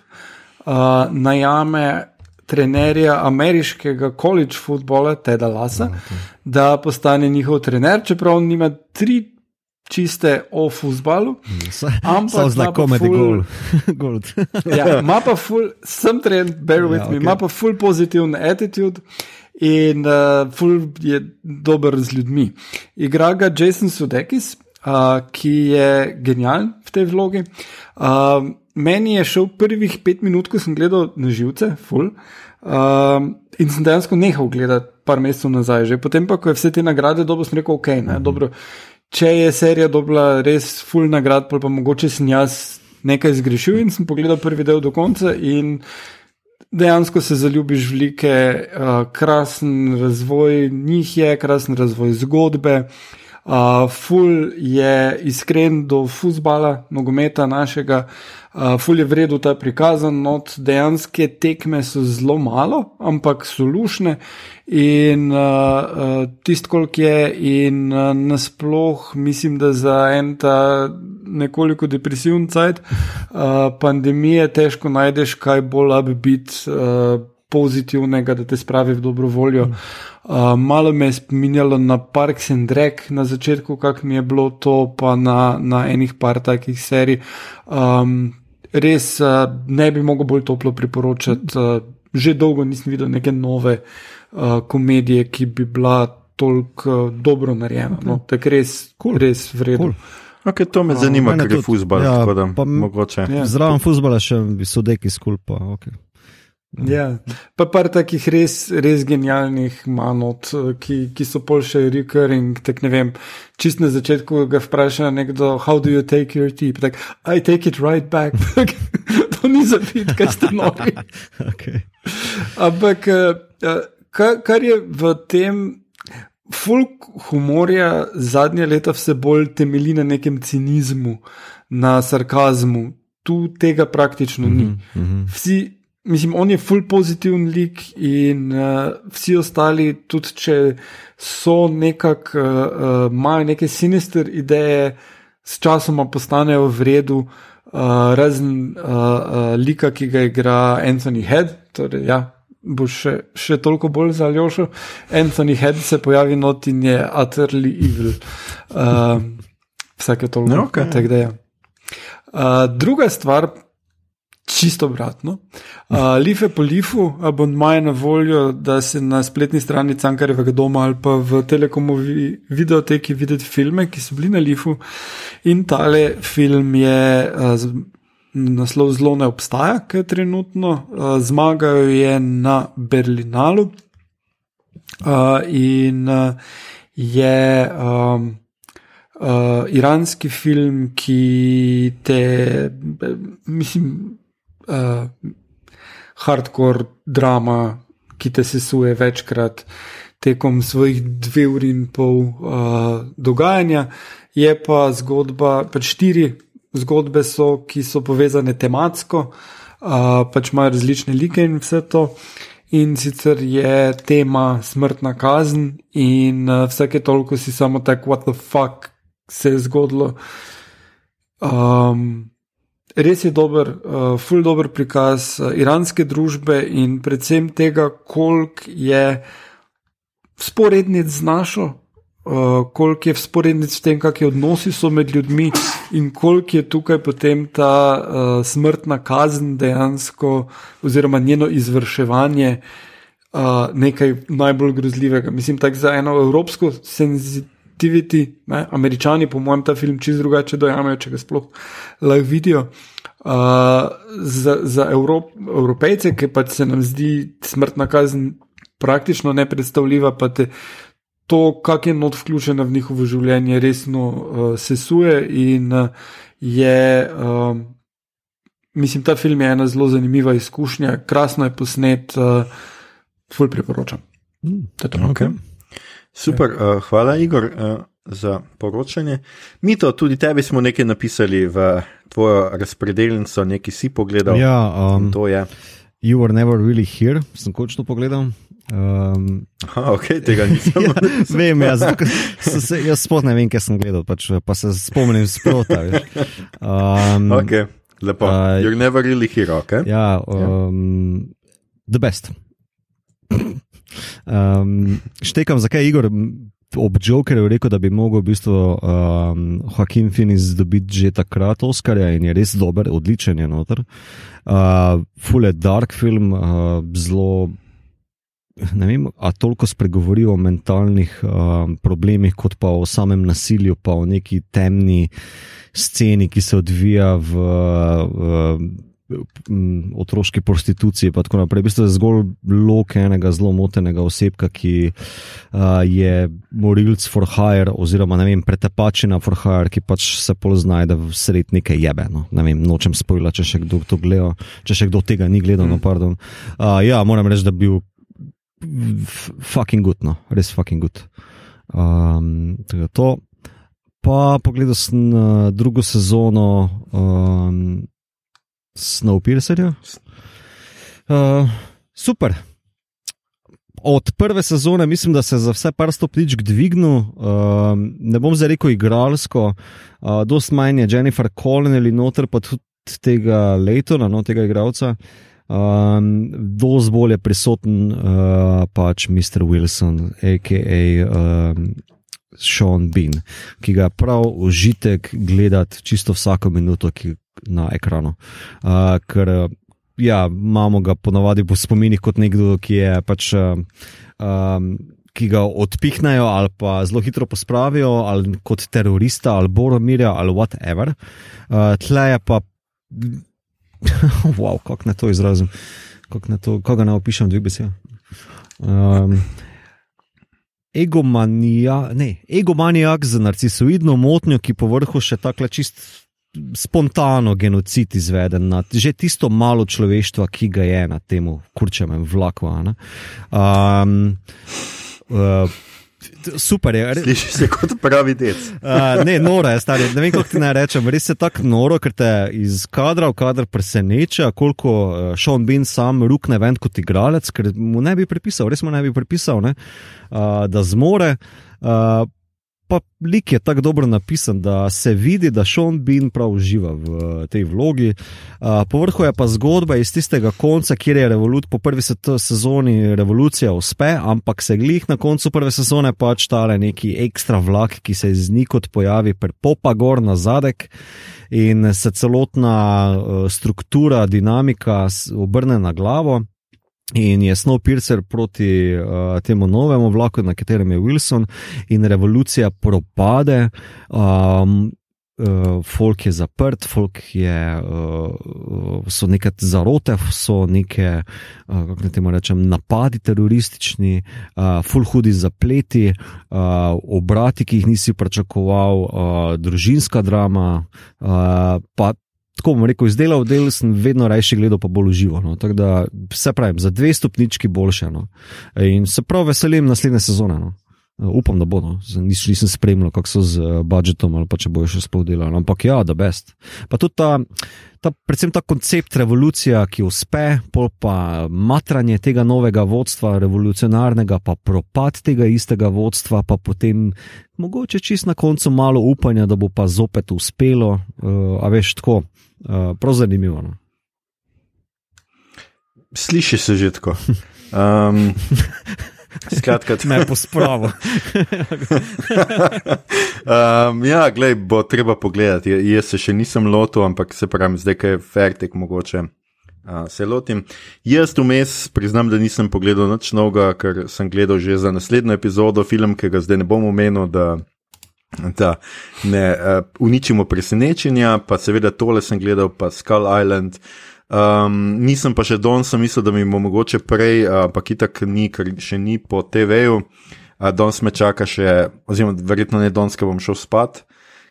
uh, najame trenerja ameriškega college futbola Teda Lasa, da postane njihov trener, čeprav on nima tri čiste o futbalu. Ampak pa komedi gol. Ja, ima pa ful, sem trend, bear with Ja, ja, me, okej. ima pa ful pozitiven attitude. In uh, ful je dober z ljudmi. Igra ga Jason Sudeikis, uh, ki je genijalen v tej vlogi. Uh, meni je šel prvih pet minut, ko sem gledal na živce, ful. Uh, in sem dejansko nehal gledati, par mesecev nazaj, že potem pa, ko je vse te nagrade dobil, sem rekel, ok, ne, dobro. Če je serija dobila res full nagrad, pa mogoče sem jaz nekaj zgrešil in sem pogledal prvi del do konca in dejansko se zaljubiš v like, uh, krasen razvoj njih je, krasen razvoj zgodbe. Uh, ful je iskren do futbola, nogometa našega, uh, ful je vredno ta prikazan, not dejanske tekme so zelo malo, ampak so lušne in uh, uh, tisto, koliko je, in uh, nasploh mislim, da za en ta nekoliko depresiven cajt uh, pandemije težko najdeš kaj bolj upbeat. Uh, Pozitivnega, da te spravi v dobro voljo. Uh, malo me je spominjalo na Parks and Rec na začetku, kako mi je bilo to, pa na, na enih par takih serij. Um, res uh, ne bi mogel bolj toplo priporočati. Uh, že dolgo nisem videl neke nove uh, komedije, ki bi bila toliko uh, dobro narejena. No, tako res, cool. res vredno. Cool. Okay, to me zanima, mene ker je futbol. Ja, mogoče. Ja. Zraven futbola še sodeki skulpa. Okay. Ja, pa par takih res, res genialnih manot, eh, ki, ki so pol še recurring. Tak ne vem, čist na začetku ga vpraša nekdo, how do you take your tea? Pa Tak, I take it right back. to ni za vid, kaj ste nori. Okay. Ampak eh, eh, kar, kar je v tem. Folk humorja zadnje leta vse bolj temelji na nekem cinizmu, na sarkazmu. Tu tega praktično ni. Mhm. Vsi, mislim, on je full pozitiven lik in uh, vsi ostali, tudi če so nekako, uh, imajo neke sinister ideje, s časoma postanejo v redu, uh, razen uh, uh, lika, ki ga igra Anthony Head. Torej, ja, bo še, še toliko bolj za Aljošo. Anthony Head se pojavi not in je utterly evil. Uh, vsake toliko. Ja, okej. tako da ja. Uh, druga stvar, čisto obratno. Uh, Life po Lifu, abonma je na voljo, da se na spletni strani Cankarevega doma ali pa v Telekomovi videoteki videti filme, ki so bili na Lifu. In tale film je. Uh, Naslov zelo ne obstaja, ker trenutno uh, zmagajo je na Berlinalu uh, in uh, je um, uh, iranski film, ki te, mislim, uh, hardcore drama, ki te sesuje večkrat tekom svojih dve uri in pol uh, dogajanja. Je pa zgodba, pač štiri zgodbe so, ki so povezane tematsko, uh, pač imajo različne like in vse to. In sicer je tema smrtna kazen, in uh, vsake toliko si samo tako, what the fuck se je zgodilo. Um, res je dober, uh, full dober prikaz uh, iranske družbe in predvsem tega, koliko je sporednic z našo, uh, koliko je sporednic s tem, kakšni odnosi so med ljudmi in koliko je tukaj potem ta uh, smrtna kazen dejansko, oziroma njeno izvrševanje. Uh, nekaj najbolj grozljivega. Mislim, tako za eno evropsko senzitivity, ne, američani, po mojem, ta film čist drugače dojamejo, če ga sploh lahko vidijo. Uh, za za Evrop, evropejce, ki pač se nam zdi smrtna kazen praktično nepredstavljiva, pa te to, kak je not vključena v njihovo življenje, resno uh, sesuje in uh, je. Um, Mislim, ta film je ena zelo zanimiva izkušnja, krasno je posnet, uh, ful priporočam. To je to. Okay. Super, uh, hvala, Igor, uh, za poročanje. Mito, tudi tebi smo nekaj napisali v tvojo razpredelnico, nekaj si pogledal. Ja, um, To je. You were never really here, sem končno pogledal. Um, Aha, ok, tega nisem. ja, vem, ja, zato, se, jaz sploh ne vem, kaj sem gledal, pač, pa se spomnim sprota. veš. Um, ok, lepo. Uh, You're never really here, ok? Ja, um, the best. Um, štekam, zakaj je Igor ob Jokerju rekel, da bi mogel v bistvu um, Joaquin Phoenix dobiti že takrat Oscarja in je res dober, odličen je noter. Uh, Fule dark film, uh, zelo. Ne vem, a toliko spregovori o mentalnih um, problemih, kot pa o samem nasilju, pa o neki temni sceni, ki se odvija v, v otroški prostituciji. In tako naprej. V bistvu je zgolj lok enega zelo motenega osebka, ki uh, je morilc for hire, oziroma ne vem, pretepačina for hire, ki pač se pol znajde v sred neke jebe. No. Ne vem, nočem spojila, če še kdo to gleda, če še kdo tega ni gledal. No, pardon. uh, ja, moram reči, da bi bil fucking good, no, res fucking good. Um, to. Pa pogledal sem drugo sezono um, Snowpiercerja. Uh, super. Od prve sezone mislim, da se je za vse par stopničk dvignil, uh, ne bom zdaj rekel igralsko, uh, dost manj je Jennifer Connelly noter, pa tudi tega Leitona, no, tega igralca. Um, dost bolj je prisoten uh, pač Mr. Wilson, a.k.a. Um, Sean Bean, ki ga je prav užitek gledati čisto vsako minuto ki, na ekranu. Uh, ker uh, ja, imamo ga ponavadi po spominih kot nekdo, ki je pač uh, um, ki ga odpihnejo ali pa zelo hitro pospravijo, ali kot terorista, ali boromirja, ali whatever. Uh, tle je pa, wow, kako ne to izrazim, kako ne to, kako ne opišem dveh besed. Um, Egomanija, ne, egomanijak z narcisoidno motnjo, ki po vrhu še tako čist spontano genocid izveden nad že tisto malo človeštva, ki ga je na tem kurčem vlaku. Um, uh, super je. Slišiš se kot pravi dec. uh, ne, noro je, stari. Ne vem, kako ti naj rečem. Res je tako noro, ker te iz kadra v kadr preseneča, koliko uh, Sean Bean sam rukne ven kot igralec, ker mu ne bi pripisal, res mu ne bi pripisal, ne, uh, da zmore. Uh, pa lik je tako dobro napisan, da se vidi, da Sean Bean prav uživa v tej vlogi. Povrhu je pa zgodba iz tistega konca, kjer je revolut, po prvi sezoni revolucija uspe, ampak se glih na koncu prve sezone pač tale neki ekstra vlak, ki se iz nikot pojavi, popa gor na zadek. In se celotna struktura, dinamika obrne na glavo, In je Snowpiercer proti uh, temu novemu vlaku, na katerem je Wilson, in revolucija propade. Um, Uh, folk je zaprt, folk je, uh, so neke zarote, so neke, uh, kako ne temu rečem, napadi teroristični, uh, full hudi zapleti, uh, obrati, ki jih nisi pričakoval, uh, družinska drama, uh, pa tako bom rekel, izdelal del, sem vedno rajši gledal, pa bolj uživo. No. Tako da se pravim, za dve stopnički boljše. No. In se prav veselim naslednje sezone. No. Upam, da bodo. Nis, nisem spremljal, kako so z uh, budžetom ali pa če bojo še sploh delali. Ampak ja, da best. Pa tudi ta, ta, predvsem ta koncept revolucija, ki uspe, pol pa matranje tega novega vodstva, revolucionarnega, pa propad tega istega vodstva, pa potem mogoče čist na koncu malo upanja, da bo pa zopet uspelo. Uh, a veš tako, uh, prav zanimivo. No? Sliši se že tako. Um, skratka, me pospravo. um, ja, glej, bo treba pogledati. Jaz se še nisem lotil, ampak se pravi, zdaj je fertik mogoče. Uh, se lotim. Jaz vmes priznam, da nisem pogledal nič novega, ker sem gledal že za naslednjo epizodo film, ki ga zdaj ne bom omenil, da da ne uh, uničimo presenečenja, pa seveda tole sem gledal, pa Skull Island. Um, nisem pa še danes, sem mislil, da mi bo mogoče prej, uh, pa kitak ni, ker še ni po TV-ju. Uh, danes me čaka še, oziroma verjetno ne danes, ker bom šel spat,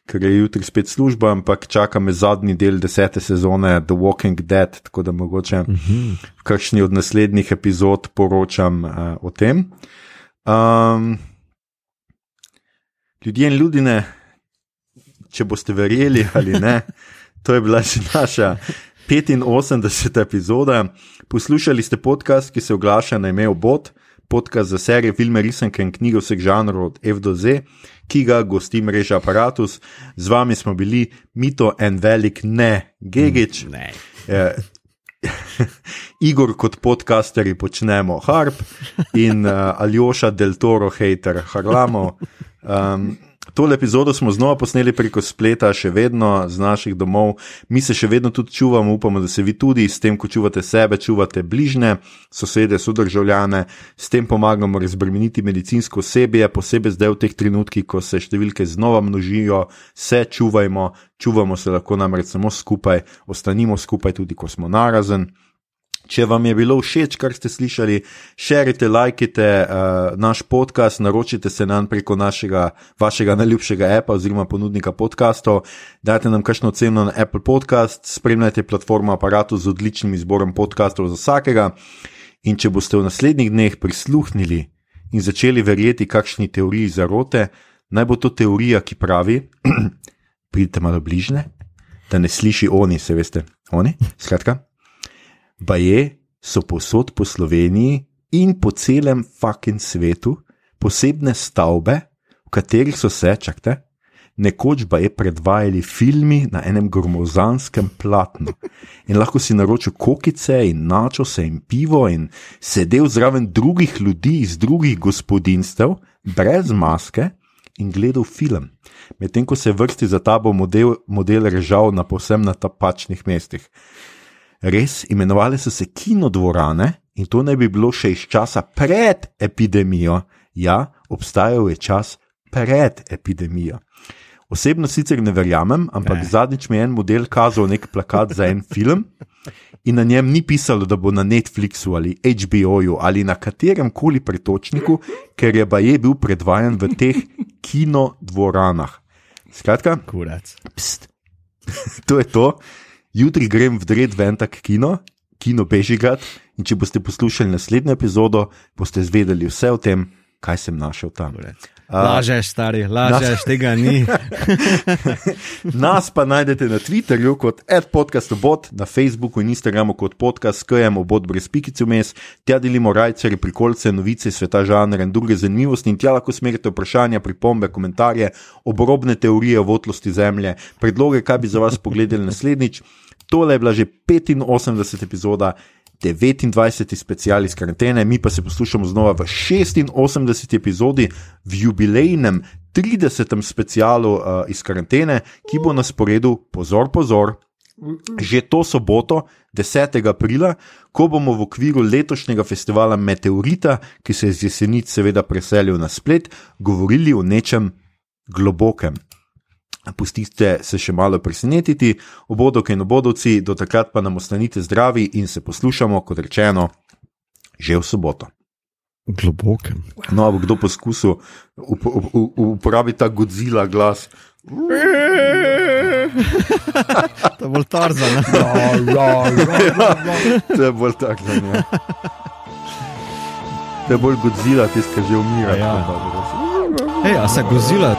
ker je jutri spet služba, ampak čaka me zadnji del desete sezone The Walking Dead, tako da mogoče uh -huh. v kakšni od naslednjih epizod poročam uh, o tem. Um, ljudje in ljudje, če boste verjeli ali ne, to je bila že naša 85. epizoda. Poslušali ste podcast, ki se oglaša na ime Obot, podcast za serije, filme, risanke in knjige vseh žanrov od F do Z, ki ga gosti mreža Apparatus. Z vami smo bili Mito en velik ne, Gigič. Ne. Eh, Igor kot podcasterji počnemo harp in uh, Aljoša del Toro, hater, harlamo. Um, tole epizodo smo znova posneli preko spleta, še vedno z naših domov, mi se še vedno tudi čuvamo, upamo, da se vi tudi s tem, ko čuvate sebe, čuvate bližnje, sosede, sodržavljane, s tem pomagamo razbremeniti medicinsko osebje, posebej zdaj v teh trenutkih, ko se številke znova množijo, se čuvajmo, čuvamo se lahko namreč samo skupaj, ostanimo skupaj tudi, ko smo narazen. Če vam je bilo všeč, kar ste slišali, širite, lajkite uh, naš podcast, naročite se nam preko našega, vašega najljubšega appa oziroma ponudnika podcastov, dajte nam kakšno ceno na Apple Podcast, spremljajte platformo aparatu z odličnim izborom podcastov za vsakega. In če boste v naslednjih dneh prisluhnili in začeli verjeti kakšni teoriji zarote, naj bo to teorija, ki pravi: pridite malo bližje, da ne sliši oni, se veste, oni. Skratka pa je, so posod po Sloveniji in po celem fucking svetu posebne stavbe, v katerih so se, čakajte, nekoč pa je predvajali filmi na enem gromozanskem platnu. In lahko si naročil kokice in načose in pivo in sedel zraven drugih ljudi iz drugih gospodinstev, brez maske. In gledal film, medtem ko se vrsti za ta bo model, model režal na posebno napačnih mestih. Res, imenovali so se kinodvorane in to naj bi bilo še iz časa pred epidemijo Ja, obstajal je čas pred epidemijo. Osebno sicer ne verjamem, ampak ne. zadnjič mi je en model kazal nek plakat za en film in na njem ni pisalo, da bo na Netflixu ali HBO-ju ali na katerem koli pretočniku, ker je baje bil predvajan v teh kinodvoranah. Skratka, Kurac. pst, to je to. Jutri grem v Dred Ventak kino, kino Bežigat in če boste poslušali naslednjo epizodo, boste zvedeli vse o tem, kaj sem našel tam. Lažeš, stari, lažeš, tega ni. Nas pa najdete na Twitterju kot adpodcastobot, na Facebooku in Instagramu kot podcast, KM obot brez pikice vmes, tja delimo rajcere, prikolce, novice, sveta žanra in druge zanimivosti in tja lahko smerite vprašanja, pripombe, komentarje, obrobne teorije o votlosti zemlje, predloge, kaj bi za vas pogledali naslednjič. Tole je bila že 85 epizoda. 29. special iz karantene, mi pa se poslušamo znova v 86. epizodi, v jubilejnem 30. specialu uh, iz karantene, ki bo na sporedu, pozor, pozor, že to soboto, 10. aprila, ko bomo v okviru letošnjega festivala Meteorita, ki se je z jesenic seveda preselil na splet, govorili o nečem globokem. Pustite se še malo presenetiti, obodok in obodovci, do takrat pa nam ostanite zdravi in se poslušamo, kot rečeno, že v soboto. Globokem. No, bo kdo poskusil up, up, up, uporabiti ta Godzilla glas. To je bolj tarzan. To je bolj tako. Ja. To je bolj Godzilla, ki že umira. Ja. Hej, a se gozila.